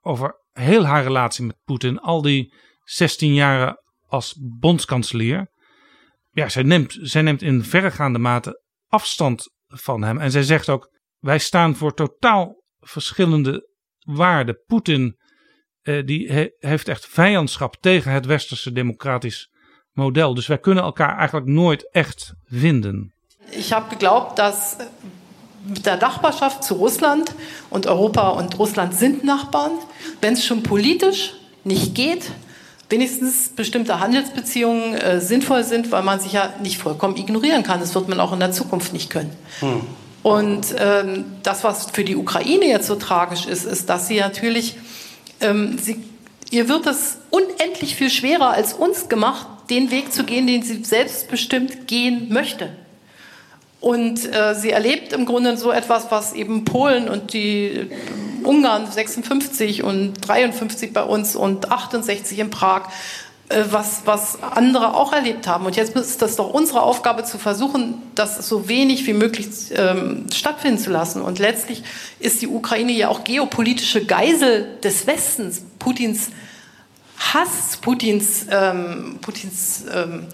Speaker 5: over heel haar relatie met Poetin, al die 16 jaren als bondskanselier. Ja, zij neemt, zij neemt in verregaande mate afstand van hem. En zij zegt ook: wij staan voor totaal verschillende waarden. Poetin eh, die heeft echt vijandschap tegen het westerse democratisch model. Dus wij kunnen elkaar eigenlijk nooit echt vinden.
Speaker 3: Ik heb geglaubt dat der Nachbarschaft zu Russland und Europa und Russland sind Nachbarn. Wenn es schon politisch nicht geht, wenigstens bestimmte Handelsbeziehungen äh, sinnvoll sind, weil man sich ja nicht vollkommen ignorieren kann. Das wird man auch in der Zukunft nicht können. Hm. Und ähm, das, was für die Ukraine jetzt so tragisch ist, ist, dass sie natürlich, ähm, sie, ihr wird es unendlich viel schwerer als uns gemacht, den Weg zu gehen, den sie selbstbestimmt gehen möchte. Und äh, sie erlebt im Grunde so etwas, was eben Polen und die Ungarn 56 und 53 bei uns und 68 in Prag, äh, was, was andere auch erlebt haben. Und jetzt ist das doch unsere Aufgabe zu versuchen, das so wenig wie möglich ähm, stattfinden zu lassen. Und letztlich ist die Ukraine ja auch geopolitische Geisel des Westens, Putins Hass, Putins, ähm, Putins ähm,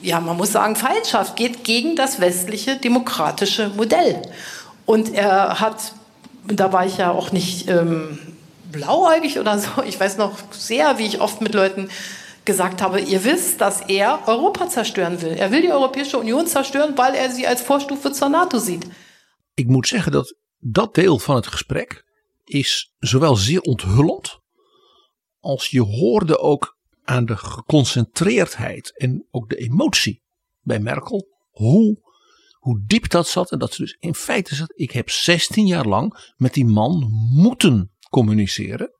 Speaker 3: ja, man muss sagen, Feindschaft geht gegen das westliche demokratische Modell. Und er hat, da war ich ja auch nicht ähm, blauäugig oder so, ich weiß noch sehr, wie ich oft mit Leuten gesagt habe, ihr wisst, dass er Europa zerstören will. Er will die Europäische Union zerstören, weil er sie als Vorstufe zur NATO sieht.
Speaker 6: Ik moet zeggen dat dat deel van het gesprek is zowel zeer onthullend als je hoorde ook aan de geconcentreerdheid en ook de emotie bij Merkel hoe, hoe diep dat zat en dat ze dus in feite zat. Ik heb 16 jaar lang met die man moeten communiceren.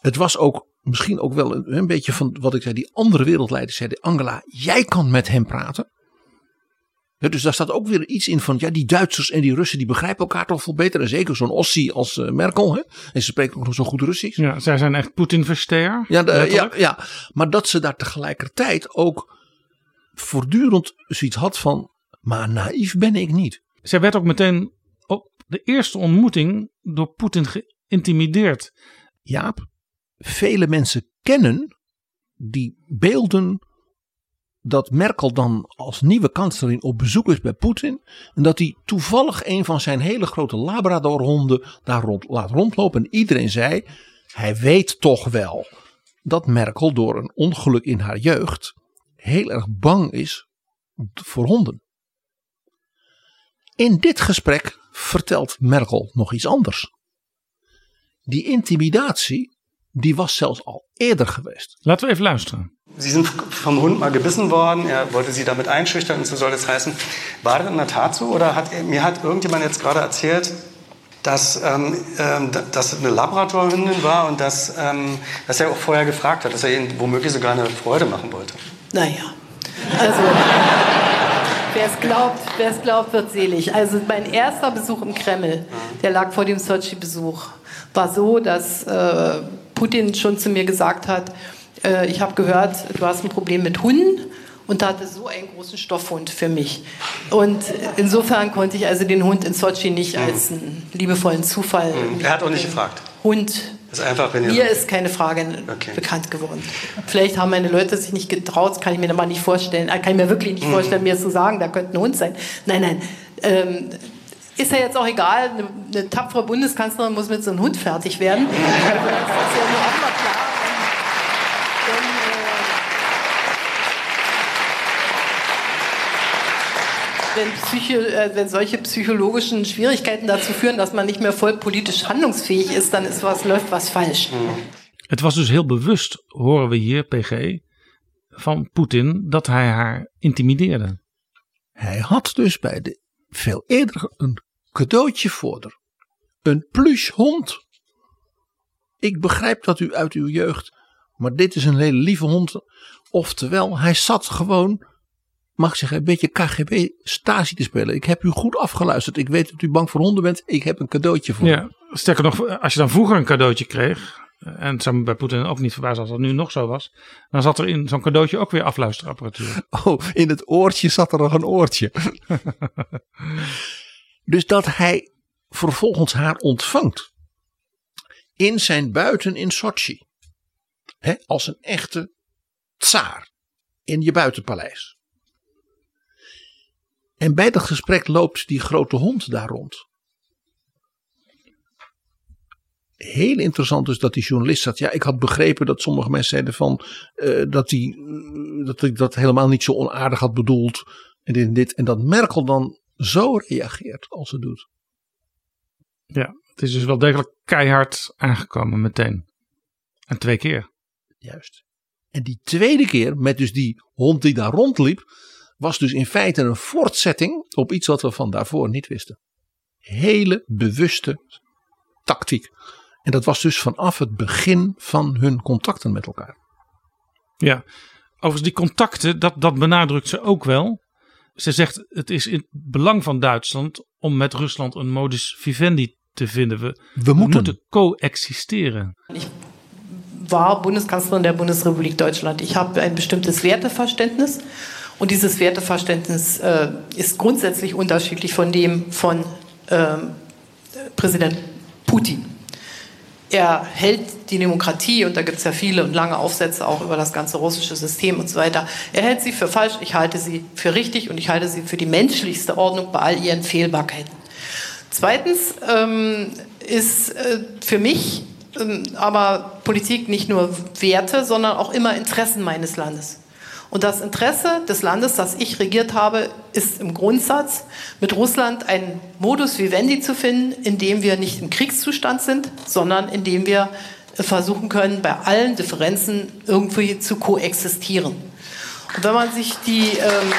Speaker 6: Het was ook misschien ook wel een, een beetje van wat ik zei, die andere wereldleiders zeiden, Angela, jij kan met hem praten. Dus daar staat ook weer iets in van, ja, die Duitsers en die Russen, die begrijpen elkaar toch veel beter. En zeker zo'n Ossie als uh, Merkel, hè? en ze spreken ook nog zo goed Russisch.
Speaker 5: Ja, zij zijn echt Poetin-versteer.
Speaker 6: Ja, de, ja, ja, maar dat ze daar tegelijkertijd ook voortdurend zoiets had van, maar naïef ben ik niet.
Speaker 5: Zij werd ook meteen op de eerste ontmoeting door Poetin geïntimideerd.
Speaker 6: Jaap, vele mensen kennen die beelden dat Merkel dan als nieuwe kanselier op bezoek is bij Poetin. En dat hij toevallig een van zijn hele grote Labradorhonden daar rond, laat rondlopen. En iedereen zei, hij weet toch wel dat Merkel door een ongeluk in haar jeugd heel erg bang is voor honden. In dit gesprek vertelt Merkel nog iets anders. Die intimidatie die was zelfs al eerder geweest.
Speaker 5: Laten we even luisteren.
Speaker 7: Sie sind vom Hund mal gebissen worden, er wollte Sie damit einschüchtern und so soll das heißen. War das in der Tat so oder hat, mir hat irgendjemand jetzt gerade erzählt, dass, ähm, ähm, dass eine Labradorhündin war und dass, ähm, dass er auch vorher gefragt hat, dass er ihnen womöglich sogar eine Freude machen wollte?
Speaker 3: Naja, also wer es glaubt, glaubt, wird selig. Also mein erster Besuch im Kreml, der lag vor dem Sochi-Besuch, war so, dass äh, Putin schon zu mir gesagt hat, äh, ich habe gehört, du hast ein Problem mit Hunden und da hatte so einen großen Stoffhund für mich. Und insofern konnte ich also den Hund in Sochi nicht mhm. als einen liebevollen Zufall.
Speaker 7: Mhm. Er hat auch nicht gefragt.
Speaker 3: Hund.
Speaker 7: Das ist einfach, wenn
Speaker 3: Mir ist keine Frage okay. bekannt geworden. Vielleicht haben meine Leute sich nicht getraut, kann ich mir mal nicht vorstellen. Äh, kann ich mir wirklich nicht mhm. vorstellen, mir zu sagen, da könnte ein Hund sein. Nein, nein. Ähm, ist ja jetzt auch egal, eine, eine, tapfere Bundeskanzlerin muss mit so einem Hund fertig werden. Das ist ja nur auch mal klar. wenn, Psycho, äh, wenn solche psychologischen Schwierigkeiten dazu führen, dass man nicht mehr voll politisch handlungsfähig ist, dann ist was, läuft was falsch.
Speaker 5: Het was dus heel bewust, horen we hier, PG, van Poetin, dat hij haar intimideerde.
Speaker 6: Hij had dus bij de veel eerder een cadeautje voor haar. Een plushhond. Ik begrijp dat u uit uw jeugd, maar dit is een hele lieve hond. Oftewel, hij zat gewoon mag ik zeggen, een beetje KGB Stasi te spelen. Ik heb u goed afgeluisterd. Ik weet dat u bang voor honden bent. Ik heb een cadeautje voor
Speaker 5: ja, Sterker nog, als je dan vroeger een cadeautje kreeg. En het zou me bij Poetin ook niet verbazen als dat nu nog zo was. Dan zat er in zo'n cadeautje ook weer afluisterapparatuur.
Speaker 6: Oh, in het oortje zat er nog een oortje. dus dat hij vervolgens haar ontvangt. In zijn buiten in Sochi. Hè, als een echte tsaar. In je buitenpaleis. En bij dat gesprek loopt die grote hond daar rond. Heel interessant is dat die journalist zat. Ja, ik had begrepen dat sommige mensen zeiden van uh, dat hij uh, dat, dat helemaal niet zo onaardig had bedoeld. En dit en dit. En dat Merkel dan zo reageert als ze doet.
Speaker 5: Ja, het is dus wel degelijk keihard aangekomen meteen. En twee keer.
Speaker 6: Juist. En die tweede keer met dus die hond die daar rondliep was dus in feite een voortzetting op iets wat we van daarvoor niet wisten. Hele bewuste tactiek. En dat was dus vanaf het begin van hun contacten met elkaar.
Speaker 5: Ja, overigens die contacten, dat, dat benadrukt ze ook wel. Ze zegt het is in het belang van Duitsland om met Rusland een modus vivendi te vinden. We,
Speaker 6: we moeten, moeten
Speaker 5: coexisteren.
Speaker 3: Ik war Bundeskanzlerin der Bundesrepublik Deutschland. Ich habe ein bestimmtes Werteverständnis. Und dieses Werteverständnis äh, ist grundsätzlich unterschiedlich von dem von äh, Präsident Putin. Er hält die Demokratie, und da gibt es ja viele und lange Aufsätze auch über das ganze russische System und so weiter, er hält sie für falsch, ich halte sie für richtig und ich halte sie für die menschlichste Ordnung bei all ihren Fehlbarkeiten. Zweitens ähm, ist äh, für mich äh, ähm, aber Politik nicht nur Werte, sondern auch immer Interessen meines Landes. Und das Interesse des Landes, das ich regiert habe, ist im Grundsatz, mit Russland einen Modus vivendi zu finden, in dem wir nicht im Kriegszustand sind, sondern in dem wir versuchen können, bei allen Differenzen irgendwie zu koexistieren. Und wenn man sich die... Ähm,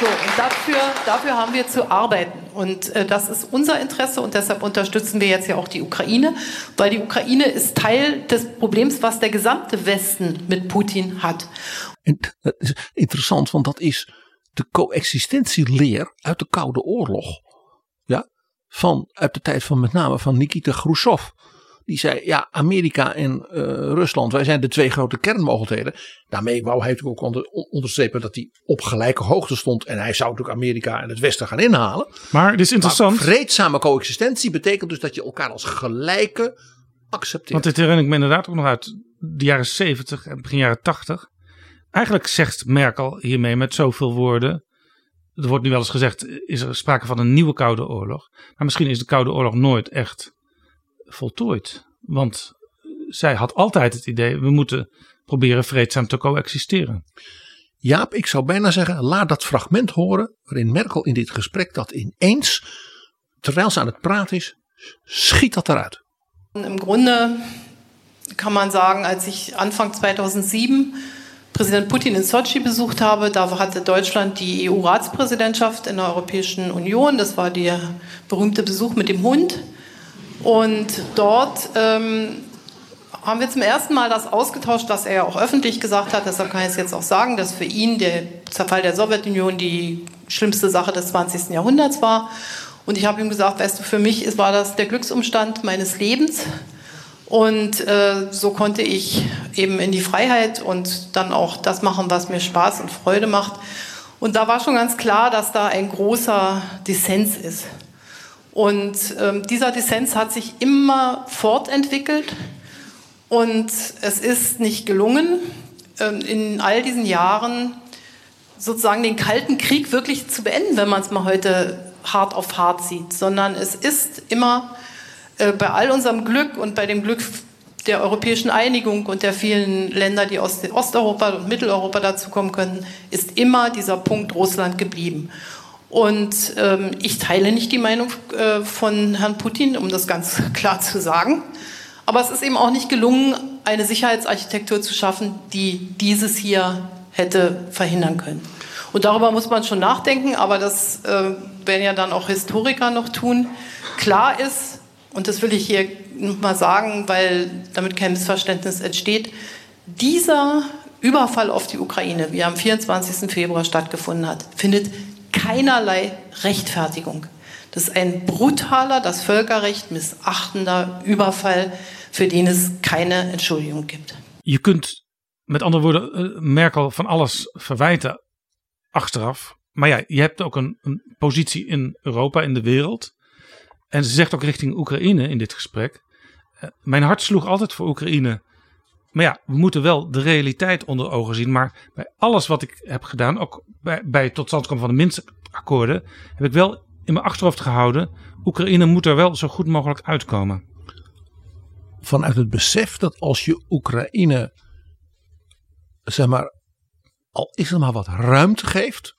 Speaker 3: so, und dafür, dafür haben wir zu arbeiten. Und äh, das ist unser Interesse und deshalb unterstützen wir jetzt ja auch die Ukraine, weil die Ukraine ist Teil des Problems, was der gesamte Westen mit Putin hat.
Speaker 6: En dat is interessant, want dat is de coexistentieleer uit de Koude Oorlog. Ja, van, uit de tijd van met name van Nikita Khrushchev. Die zei, ja, Amerika en uh, Rusland, wij zijn de twee grote kernmogelijkheden. Daarmee wou hij natuurlijk ook onder, onderstrepen dat hij op gelijke hoogte stond. En hij zou natuurlijk Amerika en het Westen gaan inhalen.
Speaker 5: Maar het is interessant.
Speaker 6: Maar vreedzame coexistentie betekent dus dat je elkaar als gelijke accepteert.
Speaker 5: Want dit herinner ik me inderdaad ook nog uit de jaren 70 en begin jaren 80. Eigenlijk zegt Merkel hiermee met zoveel woorden. Er wordt nu wel eens gezegd, is er sprake van een nieuwe Koude Oorlog. Maar misschien is de Koude Oorlog nooit echt voltooid. Want zij had altijd het idee, we moeten proberen vreedzaam te coexisteren.
Speaker 6: Jaap, ik zou bijna zeggen, laat dat fragment horen waarin Merkel in dit gesprek dat ineens, terwijl ze aan het praten is, schiet dat eruit.
Speaker 3: Im Grunde kann man sagen, als ich Anfang 2007 Präsident Putin in Sochi besucht habe, da hatte Deutschland die EU-Ratspräsidentschaft in der Europäischen Union. Das war der berühmte Besuch mit dem Hund. Und dort ähm, haben wir zum ersten Mal das ausgetauscht, was er auch öffentlich gesagt hat. Deshalb kann ich es jetzt auch sagen, dass für ihn der Zerfall der Sowjetunion die schlimmste Sache des 20. Jahrhunderts war. Und ich habe ihm gesagt, weißt du, für mich war das der Glücksumstand meines Lebens. Und äh, so konnte ich eben in die Freiheit und dann auch das machen, was mir Spaß und Freude macht. Und da war schon ganz klar, dass da ein großer Dissens ist. Und ähm, dieser Dissens hat sich immer fortentwickelt und es ist nicht gelungen, ähm, in all diesen Jahren sozusagen den Kalten Krieg wirklich zu beenden, wenn man es mal heute hart auf hart sieht, sondern es ist immer bei all unserem Glück und bei dem Glück der europäischen Einigung und der vielen Länder, die aus Osteuropa und Mitteleuropa dazukommen könnten, ist immer dieser Punkt Russland geblieben. Und ähm, ich teile nicht die Meinung äh, von Herrn Putin, um das ganz klar zu sagen. Aber es ist eben auch nicht gelungen, eine Sicherheitsarchitektur zu schaffen, die dieses hier hätte verhindern können. Und darüber muss man schon nachdenken, aber das äh, werden ja dann auch Historiker noch tun. Klar ist, und das will ich hier nochmal sagen, weil damit kein Missverständnis entsteht, dieser Überfall auf die Ukraine, wie er am 24. Februar stattgefunden hat, findet keinerlei Rechtfertigung. Das ist ein brutaler, das Völkerrecht missachtender Überfall, für den es keine Entschuldigung gibt.
Speaker 5: Je kunt met andere woorden eh, Merkel van alles verwijten achteraf. Maar ja, je hebt ook een, een positie in Europa, in de wereld. En ze zegt ook richting Oekraïne in dit gesprek. Eh, mijn hart sloeg altijd voor Oekraïne. Maar ja, we moeten wel de realiteit onder ogen zien. Maar bij alles wat ik heb gedaan, ook bij, bij het tot stand komen van de Minsk-akkoorden, heb ik wel in mijn achterhoofd gehouden. Oekraïne moet er wel zo goed mogelijk uitkomen.
Speaker 6: Vanuit het besef dat als je Oekraïne, zeg maar, al is er maar wat ruimte geeft,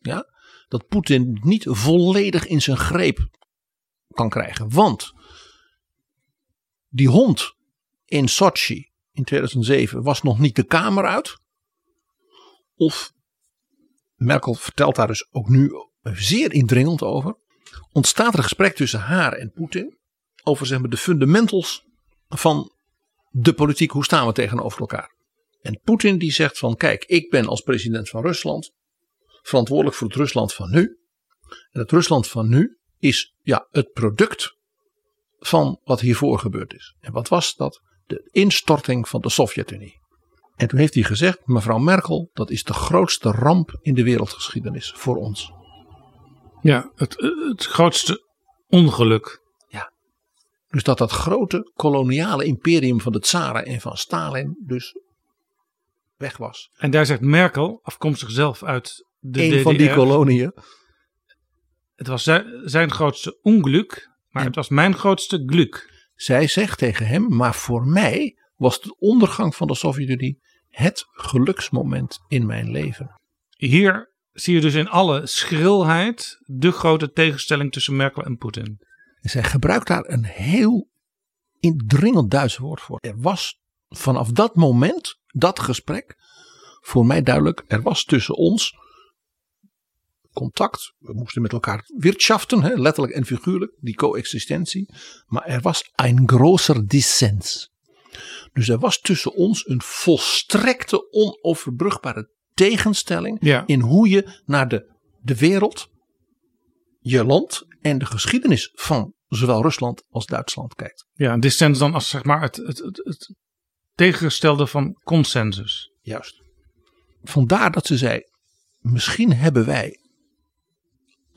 Speaker 6: ja, dat Poetin niet volledig in zijn greep kan krijgen. Want die hond in Sochi, in 2007 was nog niet de Kamer uit. Of Merkel vertelt daar dus ook nu zeer indringend over. Ontstaat er een gesprek tussen haar en Poetin over zeg maar, de fundamentals van de politiek. Hoe staan we tegenover elkaar? En Poetin die zegt van kijk, ik ben als president van Rusland verantwoordelijk voor het Rusland van nu. En het Rusland van nu is ja, het product van wat hiervoor gebeurd is. En wat was dat? de instorting van de Sovjet-Unie. En toen heeft hij gezegd, mevrouw Merkel, dat is de grootste ramp in de wereldgeschiedenis voor ons.
Speaker 5: Ja, het, het grootste ongeluk.
Speaker 6: Ja. Dus dat dat grote koloniale imperium van de tsaren en van Stalin dus weg was.
Speaker 5: En daar zegt Merkel, afkomstig zelf uit de
Speaker 6: Een
Speaker 5: DDR.
Speaker 6: van die koloniën.
Speaker 5: Het was zijn, zijn grootste ongeluk, maar
Speaker 6: En-
Speaker 5: het was mijn grootste geluk.
Speaker 6: Zij zegt tegen hem, maar voor mij was de ondergang van de Sovjet-Unie het geluksmoment in mijn leven.
Speaker 5: Hier zie je dus in alle schrilheid de grote tegenstelling tussen Merkel en Poetin.
Speaker 6: En zij gebruikt daar een heel indringend Duits woord voor. Er was vanaf dat moment, dat gesprek, voor mij duidelijk, er was tussen ons contact. We moesten met elkaar wirtschaften, hè, letterlijk en figuurlijk, die coexistentie. Maar er was een groter dissens. Dus er was tussen ons een volstrekte onoverbrugbare tegenstelling
Speaker 5: Ja.
Speaker 6: in hoe je naar de, de wereld, je land en de geschiedenis van zowel Rusland als Duitsland kijkt.
Speaker 5: Ja, dissens dan als zeg maar het, het, het, het tegengestelde van consensus.
Speaker 6: Juist. Vandaar dat ze zei: misschien hebben wij,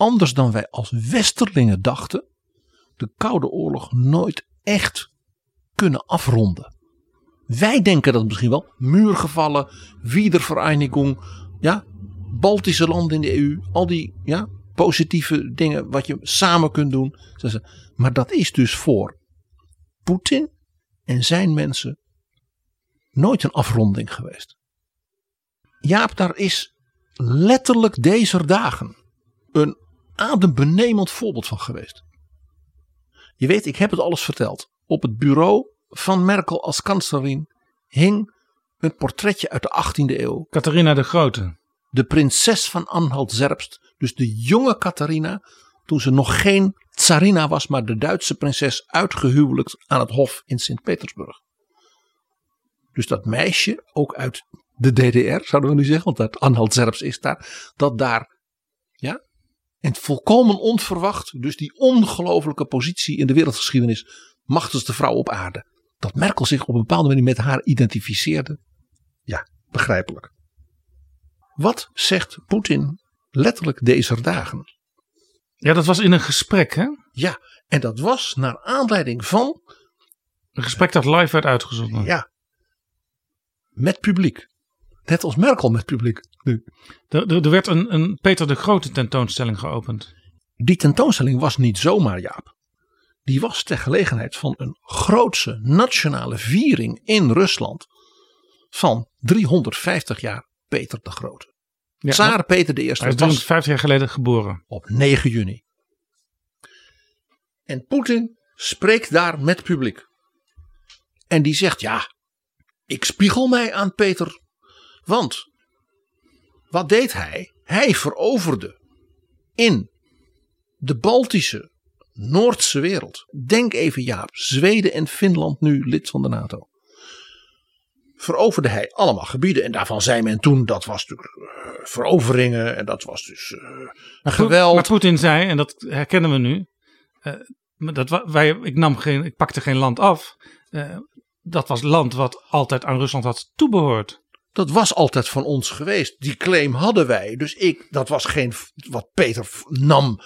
Speaker 6: anders dan wij als Westerlingen dachten, de Koude Oorlog nooit echt kunnen afronden. Wij denken dat misschien wel. Muurgevallen, Wiedervereinigung, ja, Baltische landen in de EU, al die ja, positieve dingen wat je samen kunt doen. Maar dat is dus voor Poetin en zijn mensen nooit een afronding geweest. Jaap, daar is letterlijk deze dagen een adembenemend voorbeeld van geweest. Je weet, ik heb het alles verteld. Op het bureau van Merkel als kanselier hing een portretje uit de 18e eeuw.
Speaker 5: Catharina de Grote.
Speaker 6: De prinses van Anhalt-Zerbst, dus de jonge Catharina, toen ze nog geen tsarina was, maar de Duitse prinses uitgehuwelijkt aan het hof in Sint-Petersburg. Dus dat meisje, ook uit de DDR, zouden we nu zeggen, want dat Anhalt-Zerbst is daar, dat daar, en volkomen onverwacht, dus die ongelofelijke positie in de wereldgeschiedenis, machtigste vrouw op aarde, dat Merkel zich op een bepaalde manier met haar identificeerde. Ja, begrijpelijk. Wat zegt Poetin letterlijk deze dagen?
Speaker 5: Ja, dat was in een gesprek, hè?
Speaker 6: Ja, en dat was naar aanleiding van,
Speaker 5: Een gesprek dat live werd uitgezonden.
Speaker 6: ja, met publiek. Net als Merkel met publiek nu.
Speaker 5: Er, er, er werd een, een Peter de Grote tentoonstelling geopend.
Speaker 6: Die tentoonstelling was niet zomaar Jaap. Die was ter gelegenheid van een grootse nationale viering in Rusland van 350 jaar Peter de Grote.
Speaker 5: Ja,
Speaker 6: Tsaar Peter de
Speaker 5: hij is
Speaker 6: Eerste was
Speaker 5: 350 jaar geleden geboren.
Speaker 6: op 9 juni. En Poetin spreekt daar met publiek. En die zegt: Ja, ik spiegel mij aan Peter. Want wat deed hij? Hij veroverde in de Baltische, Noordse wereld. Denk even, Jaap, Zweden en Finland nu lid van de NATO. Veroverde hij allemaal gebieden. En daarvan zei men toen dat was natuurlijk eh, veroveringen. En dat was dus eh, geweld.
Speaker 5: Maar Poetin zei, en dat herkennen we nu. eh, dat, wij, ik, nam geen, ik pakte geen land af. dat was land wat altijd aan Rusland had toebehoord.
Speaker 6: Dat was altijd van ons geweest. Die claim hadden wij. Dus ik, dat was geen wat Peter v- nam.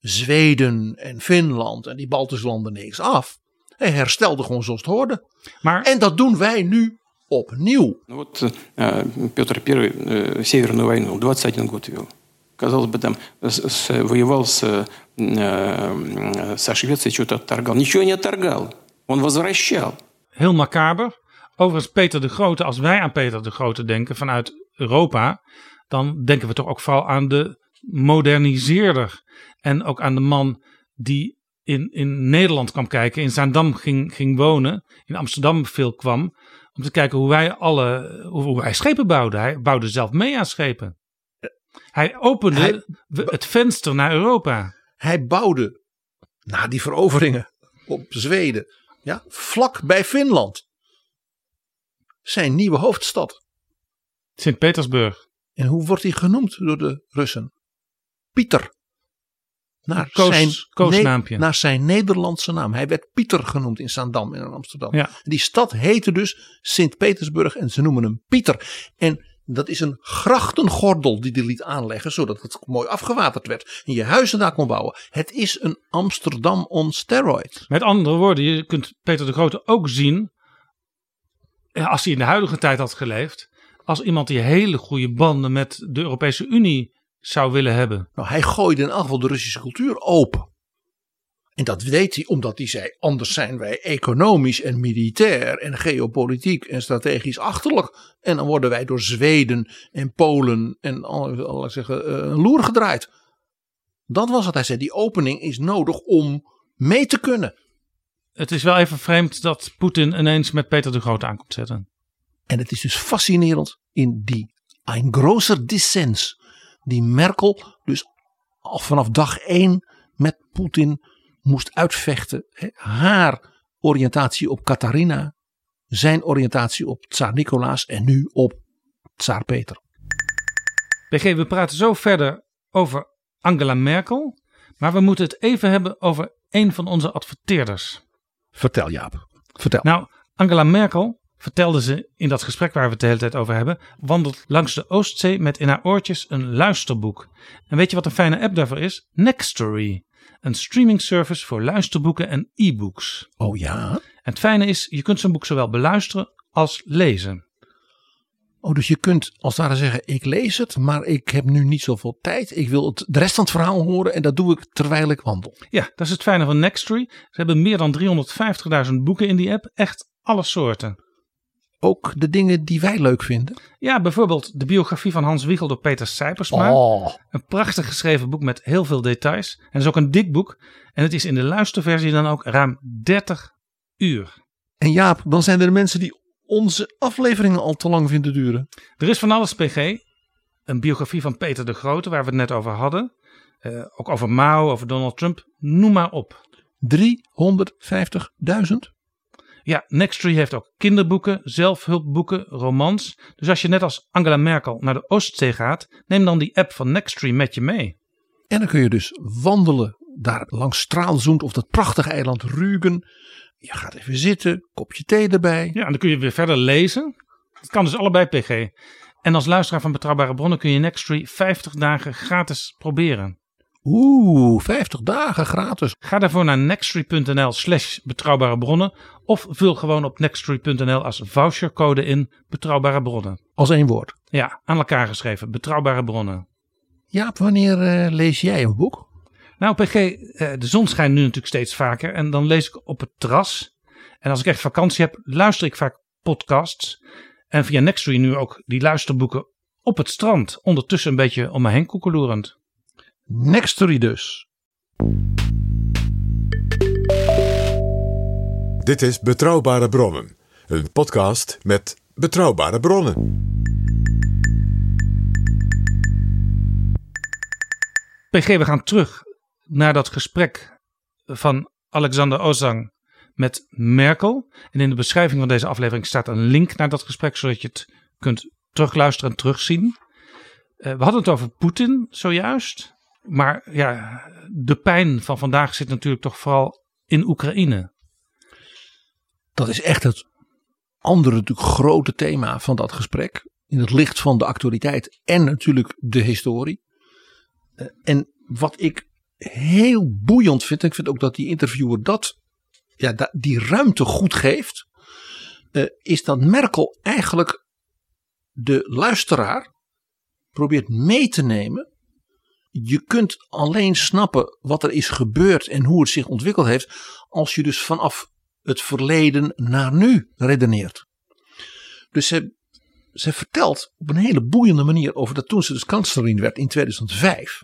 Speaker 6: Zweden en Finland en die Baltische landen niks af. Hij herstelde gewoon zoals het hoorde.
Speaker 5: Maar
Speaker 6: En dat doen wij nu opnieuw.
Speaker 8: Ну Вот э, Петр I э, Северную войну 21 год вел. Казалось бы, там с- с- воевал с, э, э, со Швецией, что-то отторгал. Ничего не отторгал. Он возвращал.
Speaker 5: heel macaber. Overigens, Peter de Grote, als wij aan Peter de Grote denken vanuit Europa, dan denken we toch ook vooral aan de moderniseerder. En ook aan de man die in, in Nederland kwam kijken, in Zaandam ging, ging wonen, in Amsterdam veel kwam, om te kijken hoe wij alle, hoe, hoe wij schepen bouwden. Hij bouwde zelf mee aan schepen. Hij opende
Speaker 6: Hij-
Speaker 5: het venster naar Europa.
Speaker 6: Hij bouwde na die veroveringen op Zweden. Ja, vlak bij Finland. Zijn nieuwe hoofdstad.
Speaker 5: Sint-Petersburg.
Speaker 6: En hoe wordt hij genoemd door de Russen? Pieter. Naar,
Speaker 5: Koos-
Speaker 6: zijn,
Speaker 5: koosnaampje.
Speaker 6: naar zijn Nederlandse naam. Hij werd Pieter genoemd in Zaandam in Amsterdam.
Speaker 5: Ja.
Speaker 6: Die stad heette dus Sint-Petersburg en ze noemen hem Pieter. En dat is een grachtengordel die hij liet aanleggen, zodat het mooi afgewaterd werd. En je huizen daar kon bouwen. Het is een Amsterdam on steroid.
Speaker 5: Met andere woorden, je kunt Peter de Grote ook zien, als hij in de huidige tijd had geleefd, als iemand die hele goede banden met de Europese Unie zou willen hebben.
Speaker 6: Nou, hij gooide in elk geval de Russische cultuur open. En dat weet hij omdat hij zei: anders zijn wij economisch en militair en geopolitiek en strategisch achterlijk. En dan worden wij door Zweden en Polen en al, al zeggen, uh, loer gedraaid. Dat was het. Hij zei: die opening is nodig om mee te kunnen.
Speaker 5: Het is wel even vreemd dat Poetin ineens met Peter de Grote aankomt zetten.
Speaker 6: En het is dus fascinerend in die een groter dissens. Die Merkel dus al vanaf dag één met Poetin moest uitvechten. Haar oriëntatie op Catharina, zijn oriëntatie op Tsaar Nicolaas en nu op Tsaar Peter.
Speaker 5: PG, we praten zo verder over Angela Merkel, maar we moeten het even hebben over een van onze adverteerders.
Speaker 6: Vertel Jaap, vertel.
Speaker 5: Nou, Angela Merkel, vertelde ze in dat gesprek waar we het de hele tijd over hebben, wandelt langs de Oostzee met in haar oortjes een luisterboek. En weet je wat een fijne app daarvoor is? Nextory. Een streaming service voor luisterboeken en e-books.
Speaker 6: Oh ja?
Speaker 5: En het fijne is, je kunt zo'n boek zowel beluisteren als lezen.
Speaker 6: Oh, dus je kunt als het ware zeggen, ik lees het, maar ik heb nu niet zoveel tijd. Ik wil het, de rest van het verhaal horen en dat doe ik terwijl ik wandel.
Speaker 5: Ja, dat is het fijne van Nextory. Ze hebben meer dan 350.000 boeken in die app. Echt alle soorten.
Speaker 6: Ook de dingen die wij leuk vinden.
Speaker 5: Ja, bijvoorbeeld de biografie van Hans Wiegel door Peter Sijpersma.
Speaker 6: Oh.
Speaker 5: Een prachtig geschreven boek met heel veel details. En het is ook een dik boek. En het is in de luisterversie dan ook ruim 30 uur.
Speaker 6: En Jaap, dan zijn er mensen die onze afleveringen al te lang vinden duren.
Speaker 5: Er is van alles PG. Een biografie van Peter de Grote, waar we het net over hadden. Uh, ook over Mao, over Donald Trump. Noem maar op.
Speaker 6: 350.000?
Speaker 5: Ja, Nextory heeft ook kinderboeken, zelfhulpboeken, romans. Dus als je net als Angela Merkel naar de Oostzee gaat, neem dan die app van Nextory met je mee.
Speaker 6: En dan kun je dus wandelen daar langs Straalzoend of dat prachtige eiland Rügen. Je gaat even zitten, kopje thee erbij.
Speaker 5: Ja, en dan kun je weer verder lezen. Het kan dus allebei PG. En als luisteraar van Betrouwbare Bronnen kun je Nextory 50 dagen gratis proberen.
Speaker 6: Oeh, 50 dagen gratis.
Speaker 5: Ga daarvoor naar nextory.nl slash betrouwbare bronnen. Of vul gewoon op nextory.nl als vouchercode in betrouwbare bronnen.
Speaker 6: Als één woord.
Speaker 5: Ja, aan elkaar geschreven. Betrouwbare bronnen.
Speaker 6: Jaap, wanneer uh, lees jij een boek?
Speaker 5: Nou, PG, uh, de zon schijnt nu natuurlijk steeds vaker. En dan lees ik op het terras. En als ik echt vakantie heb, luister ik vaak podcasts. En via Nextory nu ook die luisterboeken op het strand. Ondertussen een beetje om me heen koekeloerend.
Speaker 6: Nextory dus.
Speaker 4: Dit is Betrouwbare Bronnen, een podcast met betrouwbare bronnen.
Speaker 5: PG, we gaan terug naar dat gesprek van Alexander Ozang met Merkel. En in de beschrijving van deze aflevering staat een link naar dat gesprek, zodat je het kunt terugluisteren en terugzien. Uh, we hadden het over Poetin zojuist. Maar ja, de pijn van vandaag zit natuurlijk toch vooral in Oekraïne.
Speaker 6: Dat is echt het andere natuurlijk grote thema van dat gesprek. In het licht van de actualiteit en natuurlijk de historie. En wat ik heel boeiend vind, en ik vind ook dat die interviewer dat, ja, die ruimte goed geeft, is dat Merkel eigenlijk de luisteraar probeert mee te nemen je kunt alleen snappen wat er is gebeurd en hoe het zich ontwikkeld heeft, als je dus vanaf het verleden naar nu redeneert. Dus ze, ze vertelt op een hele boeiende manier over dat toen ze dus kanselier werd in 2005.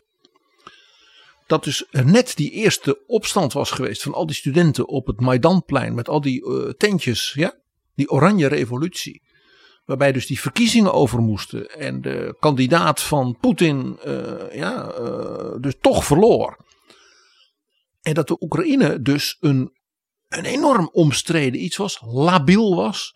Speaker 6: Dat dus net die eerste opstand was geweest van al die studenten op het Maidanplein met al die uh, tentjes, ja, die oranje revolutie. Waarbij dus die verkiezingen over moesten. En de kandidaat van Poetin uh, ja, uh, dus toch verloor. En dat de Oekraïne dus een, een enorm omstreden iets was. Labiel was.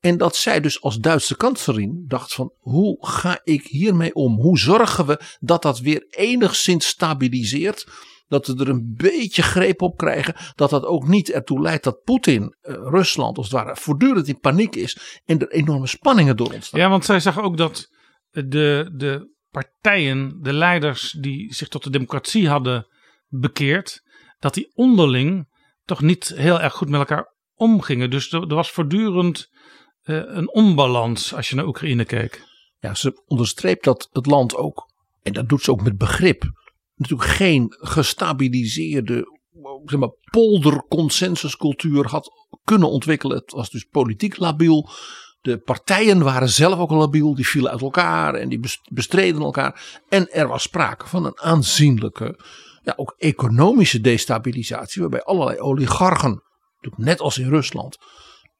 Speaker 6: En dat zij dus als Duitse kanselier dacht van hoe ga ik hiermee om? Hoe zorgen we dat dat weer enigszins stabiliseert? dat we er een beetje greep op krijgen. Dat dat ook niet ertoe leidt dat Poetin, uh, Rusland als het ware, voortdurend in paniek is. En er enorme spanningen door ontstaan.
Speaker 5: Ja, want zij zag ook dat de, de partijen, de leiders die zich tot de democratie hadden bekeerd. Dat die onderling toch niet heel erg goed met elkaar omgingen. Dus er, was voortdurend uh, een onbalans als je naar Oekraïne keek.
Speaker 6: Ja, ze onderstreept dat het land ook, en dat doet ze ook met begrip natuurlijk geen gestabiliseerde zeg maar, polderconsensuscultuur had kunnen ontwikkelen. Het was dus politiek labiel. De partijen waren zelf ook labiel, die vielen uit elkaar en die bestreden elkaar. En er was sprake van een aanzienlijke, ja, ook economische destabilisatie, waarbij allerlei oligarchen, net als in Rusland,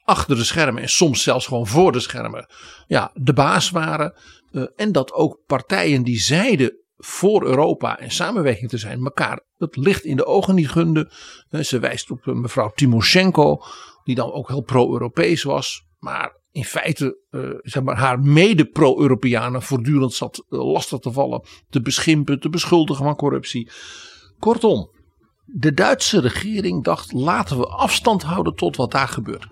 Speaker 6: achter de schermen en soms zelfs gewoon voor de schermen, ja, de baas waren. Uh, en dat ook partijen die zeiden voor Europa en samenwerking te zijn, elkaar het licht in de ogen niet gunden. Uh, ze wijst op uh, mevrouw Timoshenko, die dan ook heel pro-Europees was, maar in feite zeg maar, haar mede-pro-Europeanen voortdurend zat lastig te vallen, te beschimpen, te beschuldigen van corruptie. Kortom, de Duitse regering dacht: laten we afstand houden tot wat daar gebeurt.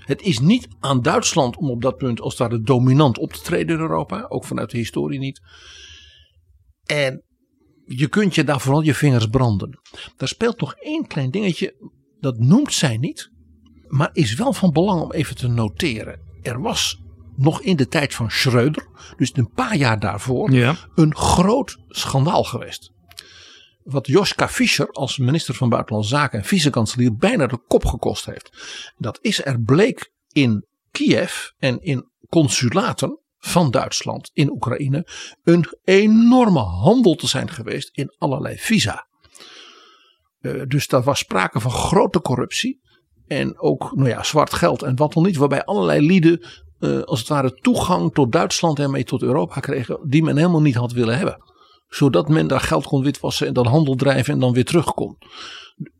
Speaker 6: Het is niet aan Duitsland om op dat punt als daar de dominant op te treden in Europa. Ook vanuit de historie niet. En je kunt je daar vooral je vingers branden. Daar speelt nog één klein dingetje. Dat noemt zij niet. Maar is wel van belang om even te noteren. Er was nog in de tijd van Schreuder, dus een paar jaar daarvoor, een groot schandaal geweest. Wat Joschka Fischer als minister van Buitenlandse Zaken en vicekanselier bijna de kop gekost heeft. Dat is er bleek in Kiev en in consulaten van Duitsland in Oekraïne een enorme handel te zijn geweest in allerlei visa. Uh, dus daar was sprake van grote corruptie. En ook nou ja, zwart geld en wat dan niet. Waarbij allerlei lieden uh, als het ware toegang tot Duitsland en mee tot Europa kregen. Die men helemaal niet had willen hebben. Zodat men daar geld kon witwassen en dan handel drijven en dan weer terug kon.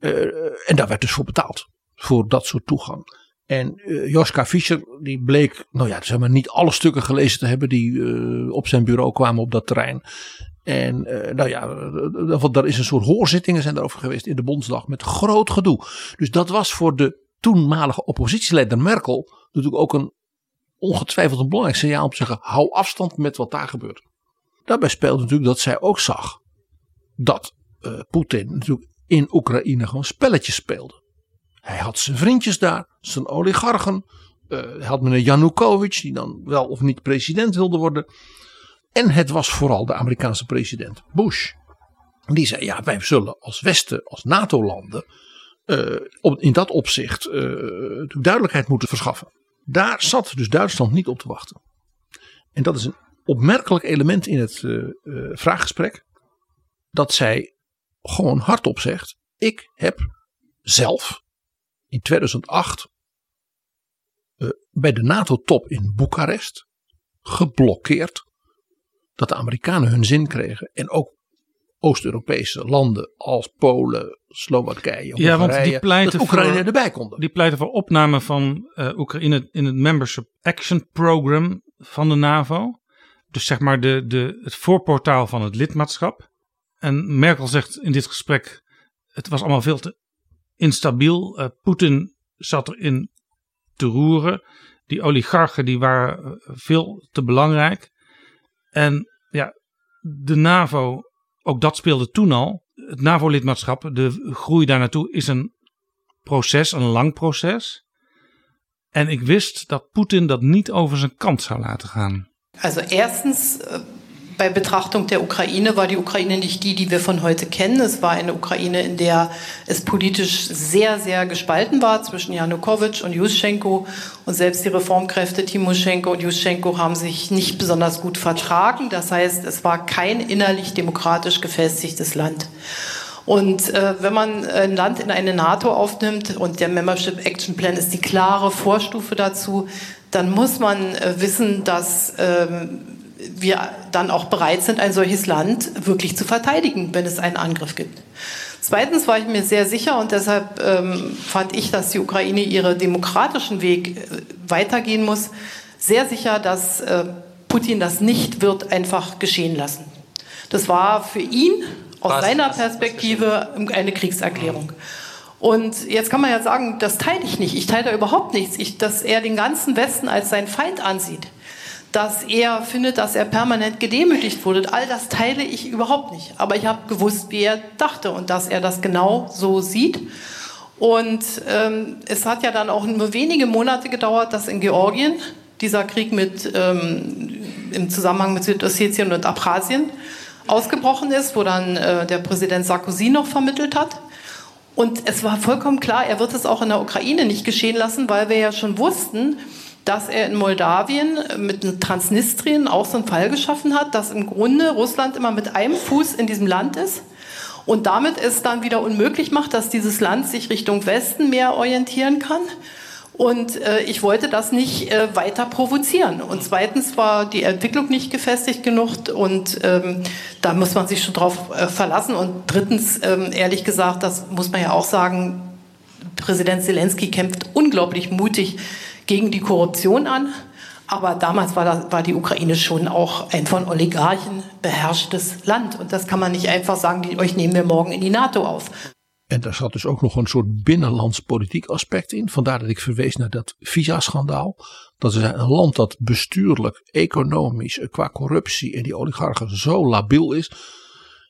Speaker 6: Uh, en daar werd dus voor betaald. Voor dat soort toegang. En uh, Joska Fischer, die bleek, nou ja, zeg maar niet alle stukken gelezen te hebben die uh, op zijn bureau kwamen op dat terrein. En nou ja, daar is een soort hoorzittingen zijn daarover geweest in de Bondsdag met groot gedoe. Dus dat was voor de toenmalige oppositieleider Merkel natuurlijk ook een ongetwijfeld een belangrijk signaal om te zeggen: hou afstand met wat daar gebeurt. Daarbij speelt natuurlijk dat zij ook zag dat Poetin natuurlijk in Oekraïne gewoon spelletjes speelde. Hij had zijn vriendjes daar, zijn oligarchen. Uh, hij had meneer Yanukovych, die dan wel of niet president wilde worden. En het was vooral de Amerikaanse president Bush. Die zei: Ja, wij zullen als Westen, als NATO-landen. Uh, in dat opzicht uh, duidelijkheid moeten verschaffen. Daar zat dus Duitsland niet op te wachten. En dat is een opmerkelijk element in het vraaggesprek. Dat zij gewoon hardop zegt: Ik heb zelf in 2008 uh, eh, bij de NATO-top in Boekarest geblokkeerd dat de Amerikanen hun zin kregen en ook Oost-Europese landen als Polen, Slowakije,
Speaker 5: ja, want die pleiten
Speaker 6: dat Oekraïne voor, erbij konden.
Speaker 5: Die pleiten voor opname van uh, Oekraïne in het Membership Action Program van de NAVO. Dus zeg maar de, de, het voorportaal van het lidmaatschap. En Merkel zegt in dit gesprek: het was allemaal veel te instabiel. Uh, Poetin zat erin te roeren. Die oligarchen die waren eh, veel te belangrijk. En ja, de NAVO, ook dat speelde toen al. Het NAVO-lidmaatschap, de groei daar naartoe is een proces, een lang proces. En ik wist dat Poetin dat niet over zijn kant zou laten gaan.
Speaker 3: Also erstens äh, bei Betrachtung der Ukraine war die Ukraine nicht die, die wir von heute kennen. Es war eine Ukraine, in der es politisch sehr, sehr gespalten war zwischen Janukowitsch und Juschenko. Und selbst die Reformkräfte Timoschenko und Juschenko haben sich nicht besonders gut vertragen. Das heißt, es war kein innerlich demokratisch gefestigtes Land. Und äh, wenn man ein Land in eine NATO aufnimmt und der Membership Action Plan ist die klare Vorstufe dazu, dann muss man äh, wissen, dass ähm, wir dann auch bereit sind, ein solches Land wirklich zu verteidigen, wenn es einen Angriff gibt. Zweitens war ich mir sehr sicher und deshalb ähm, fand ich, dass die Ukraine ihren demokratischen Weg äh, weitergehen muss, sehr sicher, dass äh, Putin das nicht wird einfach geschehen lassen. Das war für ihn aus was, seiner Perspektive eine Kriegserklärung. Und jetzt kann man ja sagen, das teile ich nicht. Ich teile da überhaupt nichts. Ich, dass er den ganzen Westen als seinen Feind ansieht dass er findet, dass er permanent gedemütigt wurde. All das teile ich überhaupt nicht. Aber ich habe gewusst, wie er dachte und dass er das genau so sieht. Und ähm, es hat ja dann auch nur wenige Monate gedauert, dass in Georgien dieser Krieg mit, ähm, im Zusammenhang mit Südossetien und Abchasien ausgebrochen ist, wo dann äh, der Präsident Sarkozy noch vermittelt hat. Und es war vollkommen klar, er wird es auch in der Ukraine nicht geschehen lassen, weil wir ja schon wussten, dass er in Moldawien mit Transnistrien auch so einen Fall geschaffen hat, dass im Grunde Russland immer mit einem Fuß in diesem Land ist und damit es dann wieder unmöglich macht, dass dieses Land sich Richtung Westen mehr orientieren kann. Und äh, ich wollte das nicht äh, weiter provozieren. Und zweitens war die Entwicklung nicht gefestigt genug und ähm, da muss man sich schon drauf äh, verlassen. Und drittens, ähm, ehrlich gesagt, das muss man ja auch sagen, Präsident Zelensky kämpft unglaublich mutig gegen die Korruption an. Aber damals war, das, war die Ukraine schon auch ein von Oligarchen beherrschtes Land. Und das kann man nicht einfach sagen, die, euch nehmen wir morgen in die NATO auf.
Speaker 6: En daar zat dus ook nog een soort binnenlands politiek aspect in. Vandaar dat ik verwees naar dat visa-schandaal. Dat is een land dat bestuurlijk, economisch, qua corruptie en die oligarchen zo labiel is.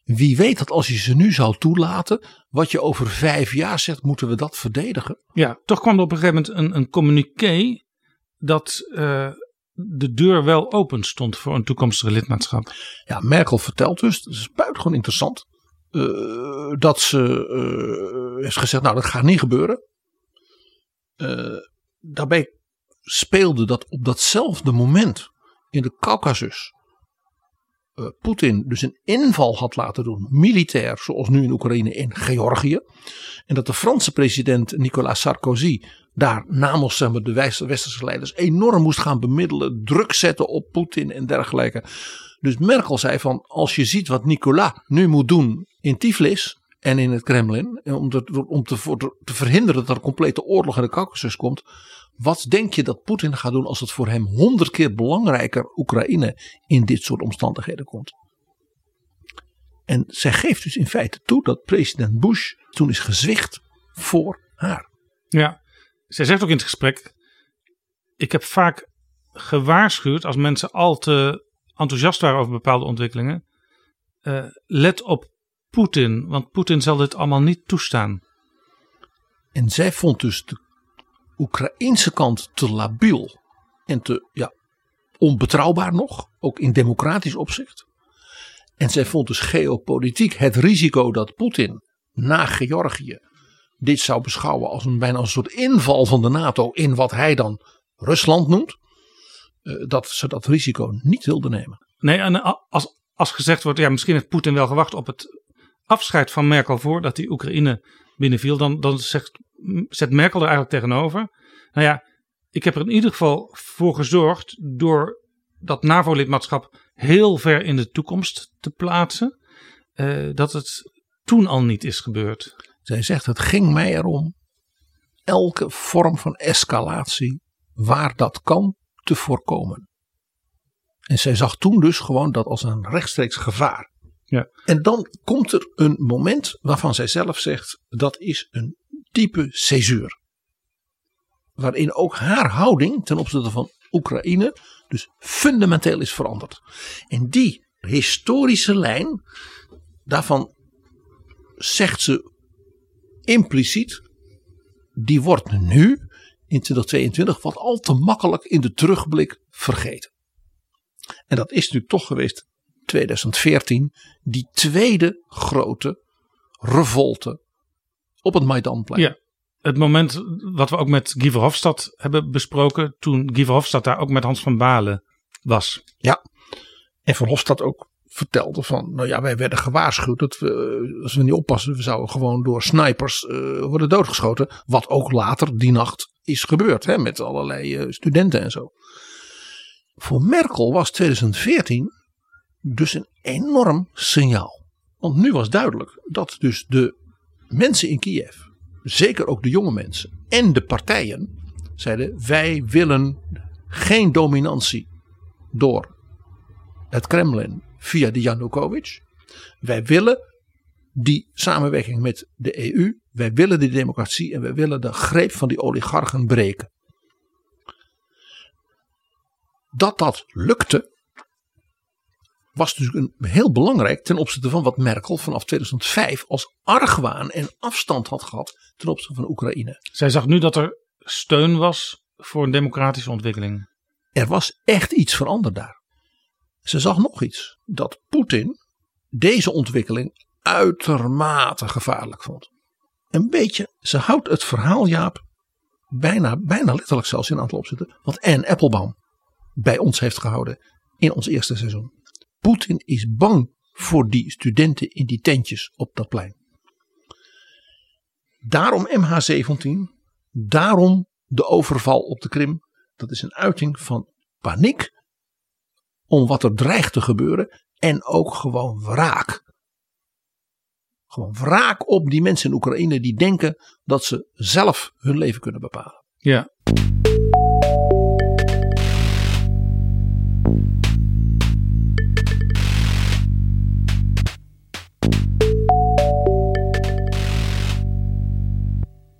Speaker 6: Wie weet dat als je ze nu zou toelaten, wat je over vijf jaar zegt, moeten we dat verdedigen?
Speaker 5: Ja, toch kwam er op een gegeven moment een, een communiqué dat uh, de deur wel open stond voor een toekomstige lidmaatschap.
Speaker 6: Ja, Merkel vertelt dus, dat is buitengewoon interessant, uh, dat ze uh, gezegd, nou dat gaat niet gebeuren. daarbij speelde dat op datzelfde moment in de Caucasus Poetin dus een inval had laten doen, militair, zoals nu in Oekraïne in Georgië. En dat de Franse president Nicolas Sarkozy daar namens zeg maar, de westerse leiders enorm moest gaan bemiddelen, druk zetten op Poetin en dergelijke. Dus Merkel zei van als je ziet wat Nicolas nu moet doen in Tiflis en in het Kremlin, om, te, om te, te verhinderen dat er complete oorlog in de Caucasus komt, wat denk je dat Poetin gaat doen als het voor hem honderd keer belangrijker Oekraïne in dit soort omstandigheden komt? En zij geeft dus in feite toe dat president Bush toen is gezwicht voor haar.
Speaker 5: Ja, zij zegt ook in het gesprek: Ik heb vaak gewaarschuwd als mensen al te enthousiast waren over bepaalde ontwikkelingen. Uh, let op Poetin, want Poetin zal dit allemaal niet toestaan.
Speaker 6: En zij vond dus de Oekraïnse kant te labiel en te ja, onbetrouwbaar nog, ook in democratisch opzicht. En zij vond dus geopolitiek het risico dat Poetin na Georgië dit zou beschouwen als een bijna een soort inval van de NATO in wat hij dan Rusland noemt, eh, dat ze dat risico niet wilde nemen.
Speaker 5: Nee, en eh, als, als gezegd wordt, ja, misschien heeft Poetin wel gewacht op het afscheid van Merkel voor dat die Oekraïne binnenviel, dan, dan zegt, zet Merkel er eigenlijk tegenover. Nou ja, ik heb er in ieder geval voor gezorgd door dat NAVO-lidmaatschap heel ver in de toekomst te plaatsen, uh, dat het toen al niet is gebeurd.
Speaker 6: Zij zegt: Het ging mij erom elke vorm van escalatie, waar dat kan, te voorkomen. En zij zag toen dus gewoon dat als een rechtstreeks gevaar.
Speaker 5: Ja.
Speaker 6: En dan komt er een moment waarvan zij zelf zegt: dat is een diepe césuur. Waarin ook haar houding ten opzichte van Oekraïne dus fundamenteel is veranderd. En die historische lijn, daarvan zegt ze impliciet, die wordt nu in 2022 wat al te makkelijk in de terugblik vergeten. En dat is natuurlijk toch geweest 2014, die tweede grote revolte op het Maidanplein.
Speaker 5: Ja, het moment wat we ook met Guy Verhofstadt hebben besproken, toen Guy Verhofstadt daar ook met Hans van Balen was.
Speaker 6: Ja, en Verhofstadt ook vertelde van, nou ja, wij werden gewaarschuwd dat we, als we niet oppassen, we zouden gewoon door snipers uh, worden doodgeschoten. Wat ook later die nacht is gebeurd, hè, met allerlei uh, studenten en zo. Voor Merkel was 2014 dus een enorm signaal. Want nu was duidelijk dat dus de mensen in Kiev, zeker ook de jonge mensen en de partijen, zeiden wij willen geen dominantie door het Kremlin via de Janukovic. Wij willen die samenwerking met de EU. Wij willen die democratie en wij willen de greep van die oligarchen breken. Dat dat lukte, was dus een, heel belangrijk ten opzichte van wat Merkel vanaf 2005 als argwaan en afstand had gehad ten opzichte van Oekraïne.
Speaker 5: Zij zag nu dat er steun was voor een democratische ontwikkeling.
Speaker 6: Er was echt iets veranderd daar. Ze zag nog iets: dat Poetin deze ontwikkeling uitermate gevaarlijk vond. een beetje, ze houdt het verhaal Jaap bijna, bijna letterlijk zelfs in een aantal opzetten. Wat Anne Applebaum bij ons heeft gehouden in ons eerste seizoen. Poetin is bang voor die studenten in die tentjes op dat plein. Daarom MH17, daarom de overval op de Krim. Dat is een uiting van paniek om wat er dreigt te gebeuren en ook gewoon wraak. Gewoon wraak op die mensen in Oekraïne die denken dat ze zelf hun leven kunnen bepalen.
Speaker 5: Ja.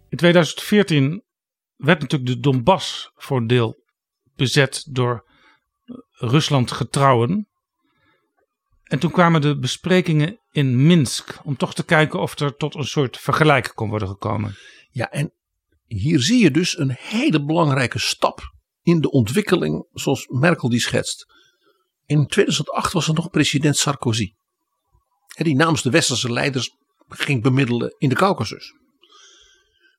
Speaker 5: In 2014 werd natuurlijk de Donbass voor een deel bezet door Rusland getrouwen. En toen kwamen de besprekingen in Minsk om toch te kijken of er tot een soort vergelijk kon worden gekomen.
Speaker 6: Ja, en hier zie je dus een hele belangrijke stap in de ontwikkeling zoals Merkel die schetst. In 2008 was er nog president Sarkozy. Die namens de westerse leiders ging bemiddelen in de Caucasus.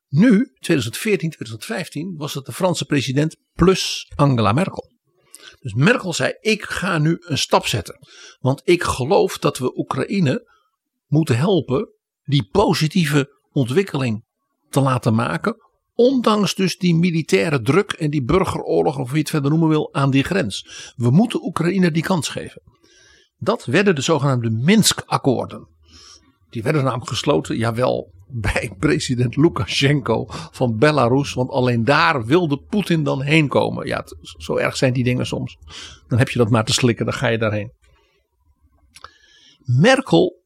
Speaker 6: Nu, 2014, 2015, was het de Franse president plus Angela Merkel. Dus Merkel zei: Ik ga nu een stap zetten. Want ik geloof dat we Oekraïne moeten helpen die positieve ontwikkeling te laten maken. Ondanks dus die militaire druk en die burgeroorlog, of wie het verder noemen wil, aan die grens. We moeten Oekraïne die kans geven. Dat werden de zogenaamde Minsk-akkoorden. Die werden namelijk gesloten, jawel, bij president Lukashenko van Belarus. Want alleen daar wilde Poetin dan heen komen. Ja, zo erg zijn die dingen soms. Dan heb je dat maar te slikken, dan ga je daarheen. Merkel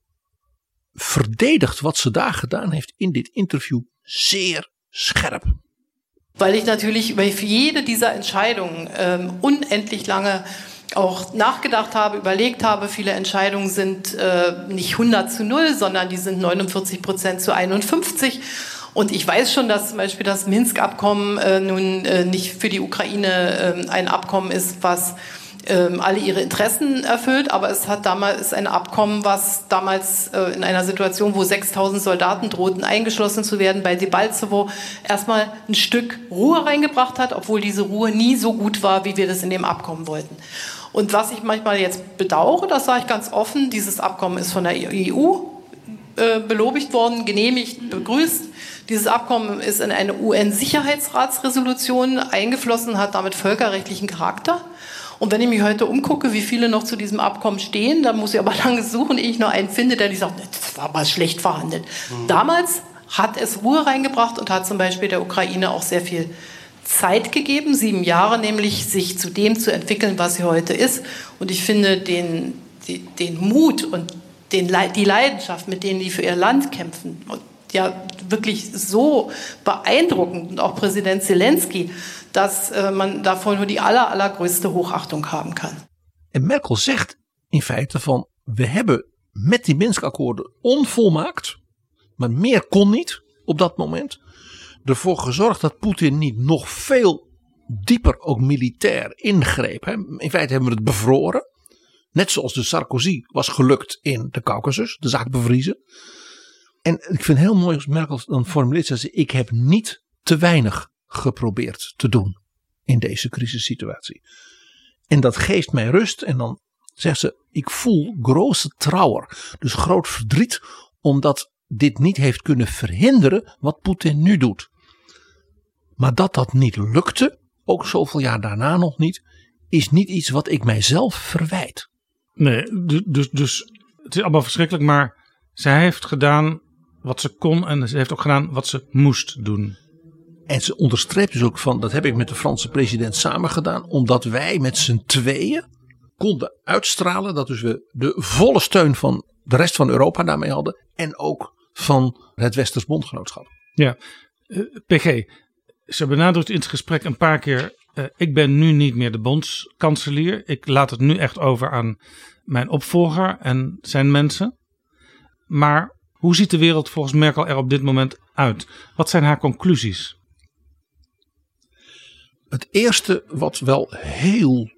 Speaker 6: verdedigt wat ze daar gedaan heeft in dit interview zeer scherp.
Speaker 3: Weil ich natürlich über jede dieser Entscheidungen ähm, unendlich lange auch nachgedacht habe, überlegt habe. Viele Entscheidungen sind äh, nicht 100 zu 0, sondern die sind 49 Prozent zu 51. Und ich weiß schon, dass zum Beispiel das Minsk-Abkommen äh, nun äh, nicht für die Ukraine äh, ein Abkommen ist, was ähm, alle ihre Interessen erfüllt, aber es hat damals ein Abkommen, was damals äh, in einer Situation, wo 6000 Soldaten drohten, eingeschlossen zu werden, bei Debaltsevo erstmal ein Stück Ruhe reingebracht hat, obwohl diese Ruhe nie so gut war, wie wir das in dem Abkommen wollten. Und was ich manchmal jetzt bedauere, das sage ich ganz offen, dieses Abkommen ist von der EU äh, belobigt worden, genehmigt, begrüßt. Dieses Abkommen ist in eine UN-Sicherheitsratsresolution eingeflossen, hat damit völkerrechtlichen Charakter. Und wenn ich mich heute umgucke, wie viele noch zu diesem Abkommen stehen, dann muss ich aber lange suchen, ehe ich noch einen finde, der nicht sagt, das war mal schlecht verhandelt. Mhm. Damals hat es Ruhe reingebracht und hat zum Beispiel der Ukraine auch sehr viel Zeit gegeben, sieben Jahre nämlich, sich zu dem zu entwickeln, was sie heute ist. Und ich finde den, den, den Mut und den, die Leidenschaft, mit denen die für ihr Land kämpfen, ja wirklich so beeindruckend. Und auch Präsident Zelensky, dass äh, man davor nur die aller, allergrößte Hochachtung haben kann.
Speaker 6: En Merkel zegt in feite van, we hebben met die Minsk-akkoorden onvolmaakt, maar meer kon niet op dat moment, ervoor gezorgd dat Poetin niet nog veel dieper ook militair ingreep. In feite hebben we het bevroren. Net zoals de Sarkozy was gelukt in de Caucasus, de zaak bevriezen. En ik vind het heel mooi als Merkel dan formuleert ze: ik heb niet te weinig geprobeerd te doen in deze crisissituatie. En dat geeft mij rust. En dan zegt ze: ik voel grote trouwer, dus groot verdriet, omdat dit niet heeft kunnen verhinderen wat Poetin nu doet. Maar dat dat niet lukte, ook zoveel jaar daarna nog niet, is niet iets wat ik mijzelf verwijt.
Speaker 5: Nee, dus, dus het is allemaal verschrikkelijk, maar zij heeft gedaan wat ze kon en ze heeft ook gedaan wat ze moest doen.
Speaker 6: En ze onderstreept dus ook van, dat heb ik met de Franse president samen gedaan, omdat wij met z'n tweeën konden uitstralen dat dus we de volle steun van de rest van Europa daarmee hadden en ook van het Westers Bondgenootschap.
Speaker 5: Ja, uh, eh, PG, ze benadrukt in het gesprek een paar keer: uh, ik ben nu niet meer de bondskanselier. Ik laat het nu echt over aan mijn opvolger en zijn mensen. Maar hoe ziet de wereld volgens Merkel er op dit moment uit? Wat zijn haar conclusies?
Speaker 6: Het eerste wat wel heel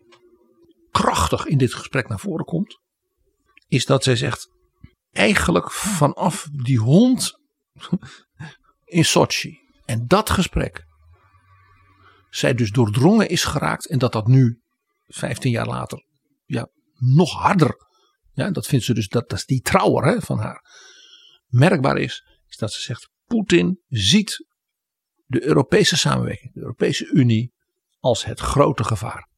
Speaker 6: krachtig in dit gesprek naar voren komt, is dat zij zegt: eigenlijk vanaf die hond in Sochi. En dat gesprek, zij dus doordrongen is geraakt en dat dat nu, 15 jaar later, ja, nog harder, ja, dat vindt ze dus, dat, dat is die trouwer hè, van haar, merkbaar is, is dat ze zegt, Poetin ziet de Europese samenwerking, de Europese Unie, als het grote gevaar.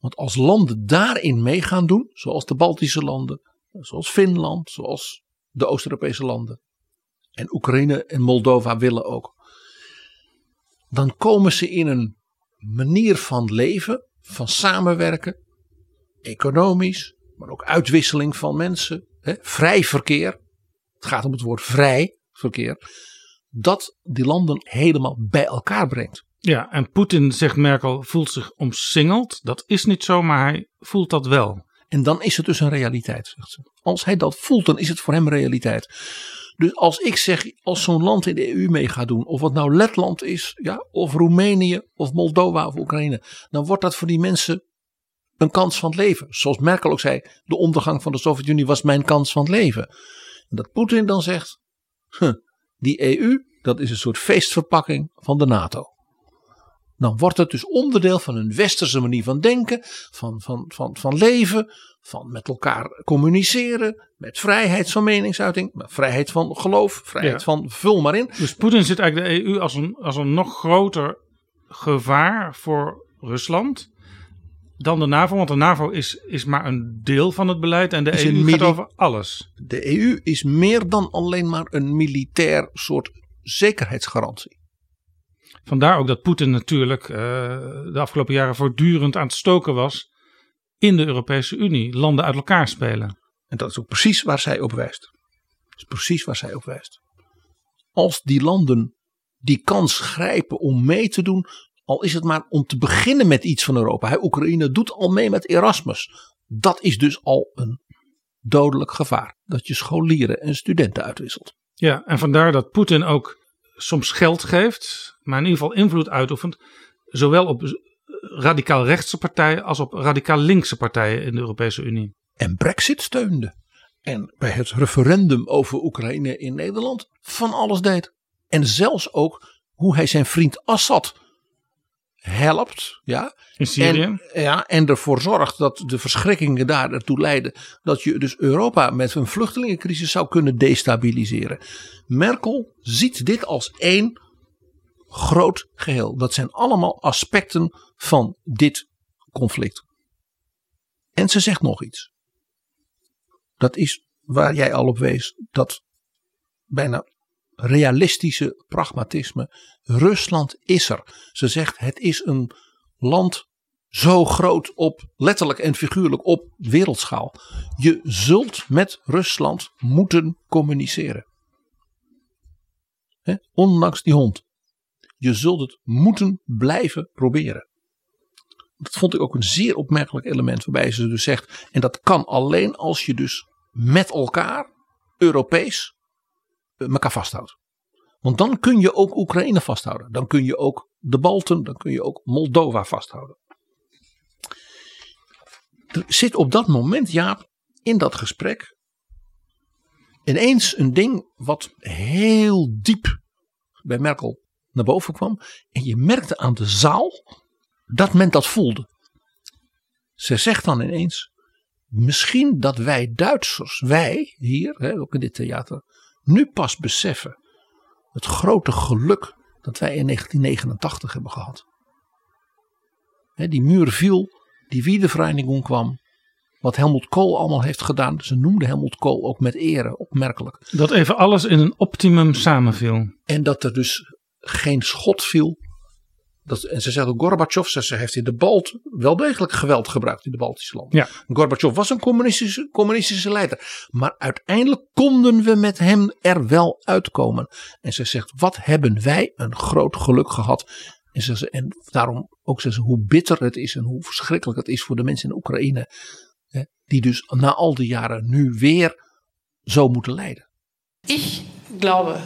Speaker 6: Want als landen daarin mee gaan doen, zoals de Baltische landen, zoals Finland, zoals de Oost-Europese landen, en Oekraïne en Moldova willen ook, dan komen ze in een manier van leven, van samenwerken, economisch, maar ook uitwisseling van mensen, hè, vrij verkeer. Het gaat om het woord vrij verkeer. Dat die landen helemaal bij elkaar brengt.
Speaker 5: Ja, en Poetin, zegt Merkel, voelt zich omsingeld. Dat is niet zo, maar hij voelt dat wel.
Speaker 6: En dan is het dus een realiteit, zegt ze. Als hij dat voelt, dan is het voor hem realiteit. Dus als ik zeg, als zo'n land in de EU mee gaat doen, of het nou Letland is, ja, of Roemenië, of Moldova of Oekraïne, dan wordt dat voor die mensen een kans van het leven. Zoals Merkel ook zei, de ondergang van de Sovjet-Unie was mijn kans van het leven. En dat Poetin dan zegt, huh, die EU, dat is een soort feestverpakking van de NATO. Dan wordt het dus onderdeel van een westerse manier van denken, van, van, van, van leven, van met elkaar communiceren, met vrijheid van meningsuiting, met vrijheid van geloof, vrijheid
Speaker 5: Ja.
Speaker 6: van vul maar in.
Speaker 5: Dus Poetin ziet eigenlijk de EU als een, als een nog groter gevaar voor Rusland dan de NAVO. Want de NAVO is, is maar een deel van het beleid en de
Speaker 6: Is
Speaker 5: EU gaat
Speaker 6: mili-
Speaker 5: over alles.
Speaker 6: De EU is meer dan alleen maar een militair soort zekerheidsgarantie.
Speaker 5: Vandaar ook dat Poetin natuurlijk eh, de afgelopen jaren voortdurend aan het stoken was in de Europese Unie. Landen uit elkaar spelen.
Speaker 6: En dat is ook precies waar zij op wijst. Dat is precies waar zij op wijst. Als die landen die kans grijpen om mee te doen, al is het maar om te beginnen met iets van Europa. Hè, Oekraïne doet al mee met Erasmus. Dat is dus al een dodelijk gevaar. Dat je scholieren en studenten uitwisselt.
Speaker 5: Ja, en vandaar dat Poetin ook soms geld geeft, maar in ieder geval invloed uitoefent. Zowel op radicaal rechtse partijen als op radicaal linkse partijen in de Europese Unie.
Speaker 6: En Brexit steunde. En bij het referendum over Oekraïne in Nederland van alles deed. En zelfs ook hoe hij zijn vriend Assad helpt. Ja,
Speaker 5: In Syrië.
Speaker 6: En, ja, en ervoor zorgt dat de verschrikkingen daar ertoe leiden dat je dus Europa met een vluchtelingencrisis zou kunnen destabiliseren. Merkel ziet dit als één groot geheel. Dat zijn allemaal aspecten van dit conflict. En ze zegt nog iets. Dat is waar jij al op wees. Dat bijna realistische pragmatisme. Rusland is er. Ze zegt het is een land zo groot op letterlijk en figuurlijk op wereldschaal. Je zult met Rusland moeten communiceren. Ondanks die hond. Je zult het moeten blijven proberen. Dat vond ik ook een zeer opmerkelijk element waarbij ze dus zegt. En dat kan alleen als je dus met elkaar, Europees, elkaar vasthoudt. Want dan kun je ook Oekraïne vasthouden. Dan kun je ook de Balten, dan kun je ook Moldova vasthouden. Er zit op dat moment, Jaap, in dat gesprek ineens een ding wat heel diep bij Merkel naar boven kwam. En je merkte aan de zaal dat men dat voelde. Ze zegt dan ineens, misschien dat wij Duitsers, wij hier, hè, ook in dit theater, nu pas beseffen het grote geluk dat wij in 1989 hebben gehad. Die muur viel, die Wiedervereinigung kwam. Wat Helmut Kool allemaal heeft gedaan. Ze noemden Helmut Kool ook met ere, opmerkelijk.
Speaker 5: Dat even alles in een optimum samenviel.
Speaker 6: En dat er dus geen schot viel. Dat, en ze zegt ook Gorbachev, ze, ze heeft in de Balt wel degelijk geweld gebruikt in de Baltische landen.
Speaker 5: Ja.
Speaker 6: Gorbachev was een communistische, communistische leider. Maar uiteindelijk konden we met hem er wel uitkomen. En ze zegt, wat hebben wij een groot geluk gehad. En, ze, en daarom ook zegt ze hoe bitter het is en hoe verschrikkelijk het is voor de mensen in Oekraïne. Hè, die dus na al die jaren nu weer zo moeten lijden.
Speaker 3: Ich glaube,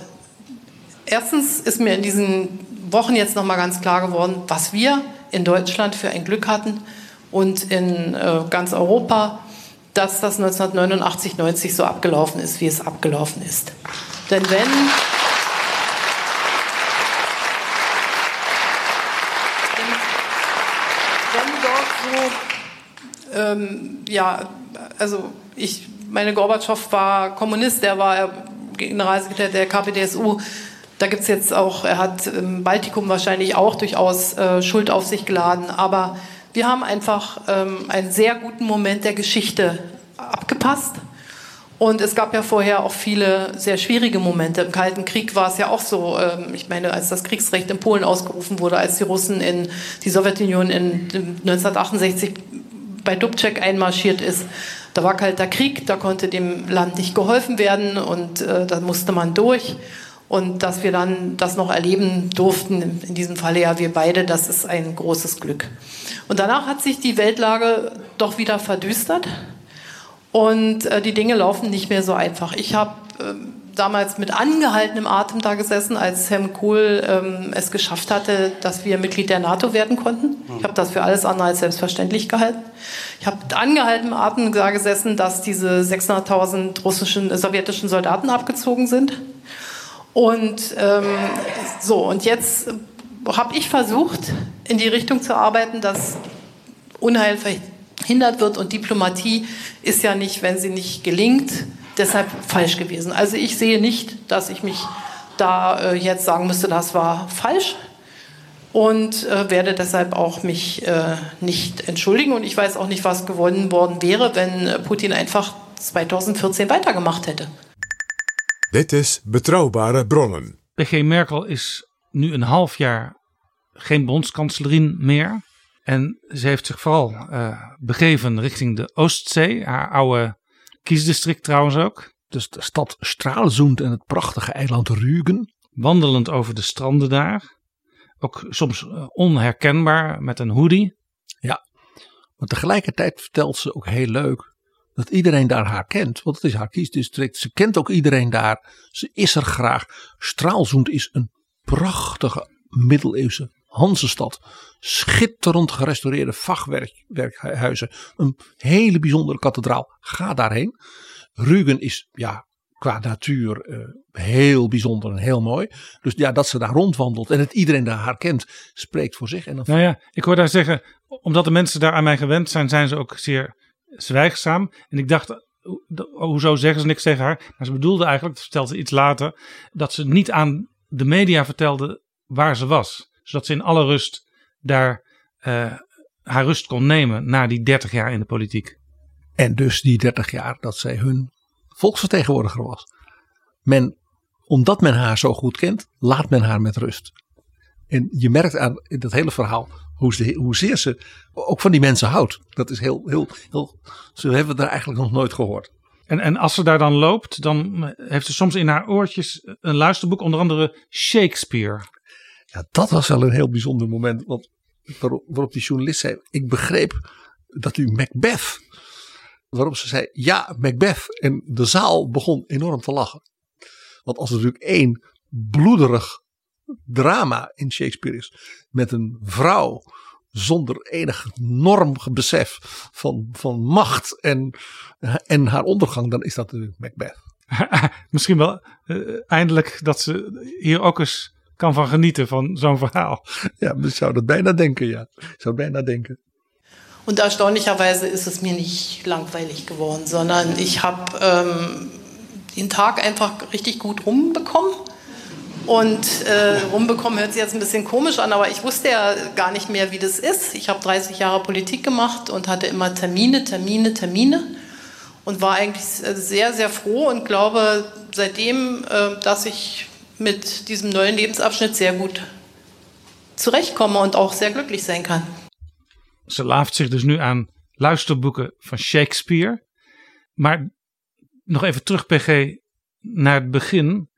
Speaker 3: erstens ist mir in diesen Wochen jetzt nochmal ganz klar geworden, was wir in Deutschland für ein Glück hatten und in äh, ganz Europa, dass das 1989, 90 so abgelaufen ist, wie es abgelaufen ist. Denn wenn. Ähm, ja, also ich meine, Gorbatschow war Kommunist, der war äh, Generalsekretär der KPDSU. Da gibt es jetzt auch, er hat im Baltikum wahrscheinlich auch durchaus äh, Schuld auf sich geladen. Aber wir haben einfach ähm, einen sehr guten Moment der Geschichte abgepasst. Und es gab ja vorher auch viele sehr schwierige Momente. Im Kalten Krieg war es ja auch so. Ähm, ich meine, als das Kriegsrecht in Polen ausgerufen wurde, als die Russen in die Sowjetunion in 1968 bei Dubček einmarschiert ist, da war kalter Krieg, da konnte dem Land nicht geholfen werden und äh, da musste man durch. Und dass wir dann das noch erleben durften, in diesem Falle ja wir beide, das ist ein großes Glück. Und danach hat sich die Weltlage doch wieder verdüstert und äh, die Dinge laufen nicht mehr so einfach. Ich habe äh, damals mit angehaltenem Atem da gesessen, als Helmut Kohl ähm, es geschafft hatte, dass wir Mitglied der NATO werden konnten. Ich habe das für alles andere als selbstverständlich gehalten. Ich habe mit angehaltenem Atem da gesessen, dass diese 600.000 russischen, äh, sowjetischen Soldaten abgezogen sind. Und ähm, so, und jetzt habe ich versucht, in die Richtung zu arbeiten, dass Unheil verhindert wird. Und Diplomatie ist ja nicht, wenn sie nicht gelingt, deshalb falsch gewesen. Also ich sehe nicht, dass ich mich da äh, jetzt sagen müsste, das war falsch und äh, werde deshalb auch mich äh, nicht entschuldigen. Und ich weiß auch nicht, was gewonnen worden wäre, wenn Putin einfach 2014 weitergemacht hätte.
Speaker 4: Dit is Betrouwbare Bronnen.
Speaker 5: PG Merkel is nu een half jaar geen bondskanslerin meer. En ze heeft zich vooral uh, begeven richting de Oostzee, haar oude kiesdistrict trouwens ook.
Speaker 6: Dus de stad Straalzoend en het prachtige eiland Rügen.
Speaker 5: Wandelend over de stranden daar. Ook soms uh, onherkenbaar met een hoodie.
Speaker 6: Ja, maar tegelijkertijd vertelt ze ook heel leuk dat iedereen daar haar kent. Want het is haar kiesdistrict. Ze kent ook iedereen daar. Ze is er graag. Straalzoend is een prachtige middeleeuwse Hansestad. Schitterend gerestaureerde fachwerkhuizen. Een hele bijzondere kathedraal. Ga daarheen. Rügen is ja, qua natuur uh, heel bijzonder en heel mooi. Dus ja, dat ze daar rondwandelt en het iedereen daar haar kent, spreekt voor zich. En dan...
Speaker 5: Nou ja, ik hoor daar zeggen, omdat de mensen daar aan mij gewend zijn, zijn ze ook zeer zwijgzaam. En ik dacht, hoezo zeggen ze niks tegen haar? Maar ze bedoelde eigenlijk, dat vertelde ze iets later, dat ze niet aan de media vertelde waar ze was zodat ze in alle rust daar uh, haar rust kon nemen na die 30 jaar in de politiek.
Speaker 6: En dus die 30 jaar dat zij hun volksvertegenwoordiger was. Men, omdat men haar zo goed kent, laat men haar met rust. En je merkt aan in dat hele verhaal hoe ze, hoezeer ze ook van die mensen houdt. Dat is heel, heel, heel. Ze hebben daar eigenlijk nog nooit gehoord.
Speaker 5: En, en als ze daar dan loopt, dan heeft ze soms in haar oortjes een luisterboek, onder andere Shakespeare.
Speaker 6: Ja, dat was wel een heel bijzonder moment. Want waarop, waarop die journalist zei: Ik begreep dat u Macbeth. Waarop ze zei: Ja, Macbeth. En de zaal begon enorm te lachen. Want als er natuurlijk één bloederig drama in Shakespeare is. Met een vrouw zonder enig norm besef van, van macht en, en haar ondergang. Dan is dat natuurlijk Macbeth.
Speaker 5: Misschien wel uh, eindelijk dat ze hier ook eens kan van genieten van zo'n verhaal.
Speaker 6: Ja, ik zou dat bijna denken, ja. Ik zou bijna denken.
Speaker 3: Und erstaunlicherweise ist es mir nicht langweilig geworden, sondern ich habe ähm, den Tag einfach richtig gut rumbekommen. Und äh, rumbekommen hört sich jetzt ein bisschen komisch an, aber ich wusste ja gar nicht mehr, wie das ist. Ich habe 30 Jahre Politik gemacht und hatte immer Termine, Termine, Termine und war eigentlich sehr, sehr froh und glaube seitdem, äh, dass ich mit diesem neuen Lebensabschnitt sehr gut zurechtkomme und auch sehr glücklich sein kann.
Speaker 5: Ze laaft zich dus nu aan luisterboeken van Shakespeare. Maar nog even terug, PG, naar het begin.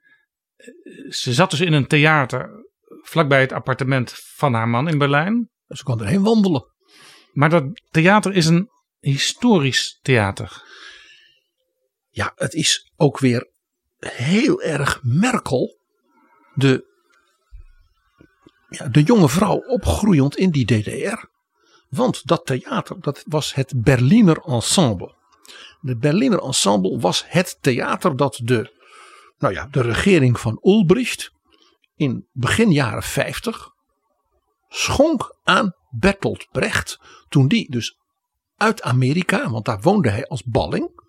Speaker 5: Ze zat dus in een theater vlakbij het appartement van haar man in Berlijn.
Speaker 6: Ze kon erheen wandelen.
Speaker 5: Maar dat theater is een historisch theater.
Speaker 6: Ja, het is ook weer heel erg Merkel de, ja, de jonge vrouw opgroeiend in die DDR. Want dat theater, dat was het Berliner Ensemble. De Berliner Ensemble was het theater dat de, nou ja, de regering van Ulbricht in begin jaren 50 schonk aan Bertolt Brecht toen die dus uit Amerika, want daar woonde hij als balling,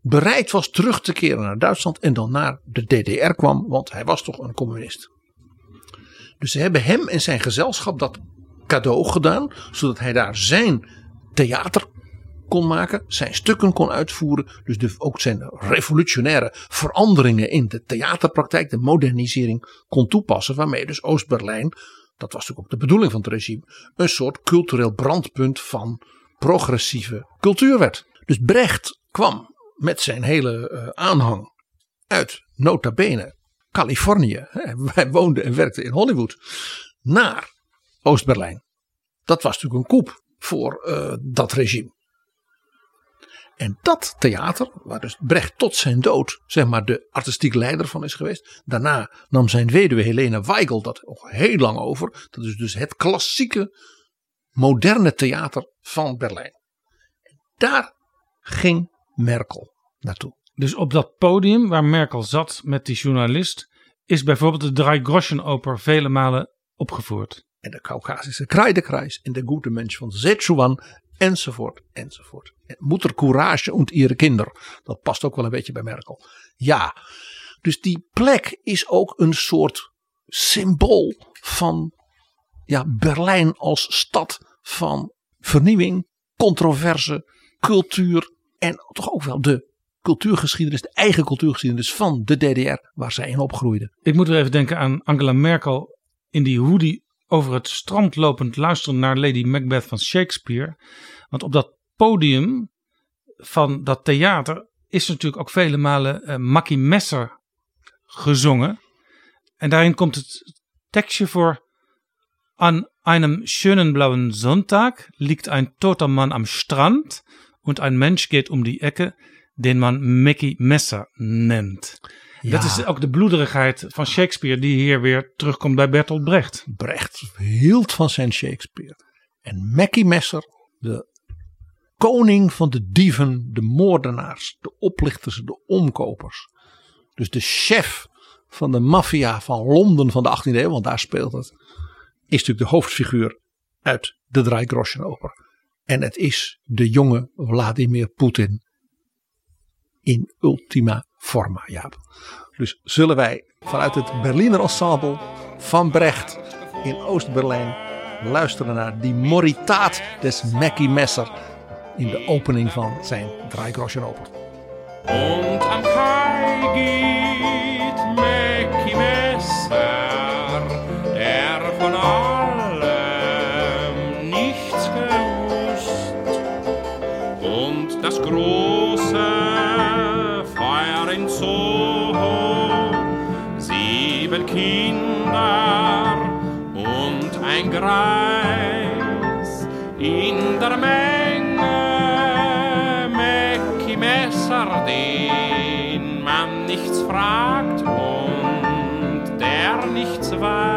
Speaker 6: bereid was terug te keren naar Duitsland en dan naar de DDR kwam, want hij was toch een communist. Dus ze hebben hem en zijn gezelschap dat cadeau gedaan, zodat hij daar zijn theater kon maken, zijn stukken kon uitvoeren. Dus ook zijn revolutionaire veranderingen in de theaterpraktijk, de modernisering kon toepassen. Waarmee dus Oost-Berlijn, dat was natuurlijk ook de bedoeling van het regime, een soort cultureel brandpunt van progressieve cultuur werd. Dus Brecht kwam met zijn hele uh, aanhang uit nota bene Californië. Hij woonde en werkte in Hollywood. Naar Oost-Berlijn. Dat was natuurlijk een koep voor uh, dat regime. En dat theater, waar dus Brecht tot zijn dood zeg maar de artistiek leider van is geweest. Daarna nam zijn weduwe Helene Weigel dat nog heel lang over. Dat is dus het klassieke moderne theater van Berlijn. Daar ging Merkel naartoe.
Speaker 5: Dus op dat podium waar Merkel zat met die journalist, is bijvoorbeeld de Dreigroschenoper vele malen opgevoerd.
Speaker 6: En de Caucasische Kreidekreis en de Goede Mens van Szechuan enzovoort enzovoort. Moeder courage und ihre kinder. Dat past ook wel een beetje bij Merkel. Ja, dus die plek is ook een soort symbool van ja, Berlijn als stad van vernieuwing, controverse, cultuur en toch ook wel de cultuurgeschiedenis, de eigen cultuurgeschiedenis van de DDR waar zij in opgroeide.
Speaker 5: Ik moet er even denken aan Angela Merkel in die hoodie over het strand lopend luisteren naar Lady Macbeth van Shakespeare. Want op dat podium van dat theater is natuurlijk ook vele malen uh, Mackie Messer gezongen. En daarin komt het tekstje voor. An einem schönen blauen Sonntag liegt ein toter Mann am Strand und ein Mensch geht um die Ecke, den man Mackie Messer nennt. Ja. Dat is ook de bloederigheid van Shakespeare die hier weer terugkomt bij Bertolt Brecht.
Speaker 6: Brecht hield van zijn Shakespeare. En Mackie Messer, de koning van de dieven, de moordenaars, de oplichters, de omkopers. Dus de chef van de maffia van Londen van de 18e eeuw, want daar speelt het, is natuurlijk de hoofdfiguur uit de Dreigroschenoper. En het is de jonge Vladimir Poetin in ultima forma, Jaap. Dus zullen wij vanuit het Berliner Ensemble van Brecht in Oost-Berlijn luisteren naar die moritaat des Mackie Messer in de opening van zijn Dreigroschenoper.
Speaker 9: Und Greis in der Menge. Mackie Messer, den man nichts fragt und der nichts weiß.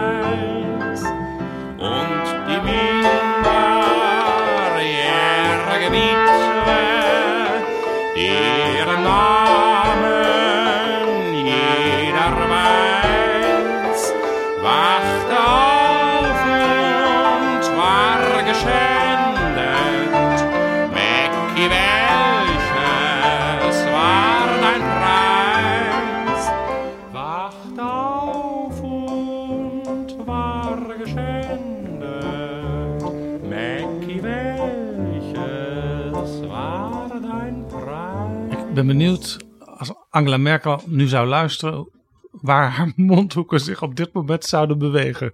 Speaker 5: Ben benieuwd als Angela Merkel nu zou luisteren waar haar mondhoeken zich op dit moment zouden bewegen.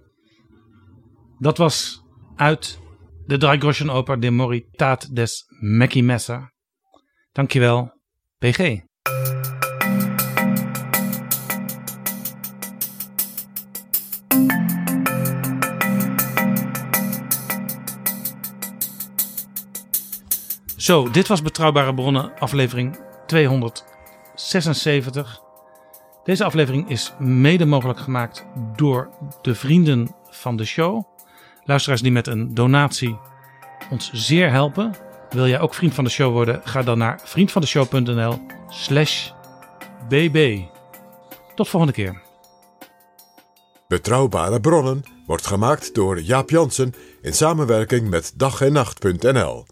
Speaker 5: Dat was uit de Dreigroschenoper de Moritat des Mackie Messer. Dankjewel, PG. Zo, dit was Betrouwbare Bronnen, aflevering 276. Deze aflevering is mede mogelijk gemaakt door de vrienden van de show. Luisteraars die met een donatie ons zeer helpen. Wil jij ook vriend van de show worden? Ga dan naar vriendvandeshow.nl slash bb. Tot volgende keer.
Speaker 4: Betrouwbare bronnen wordt gemaakt door Jaap Jansen in samenwerking met dag en nacht.nl.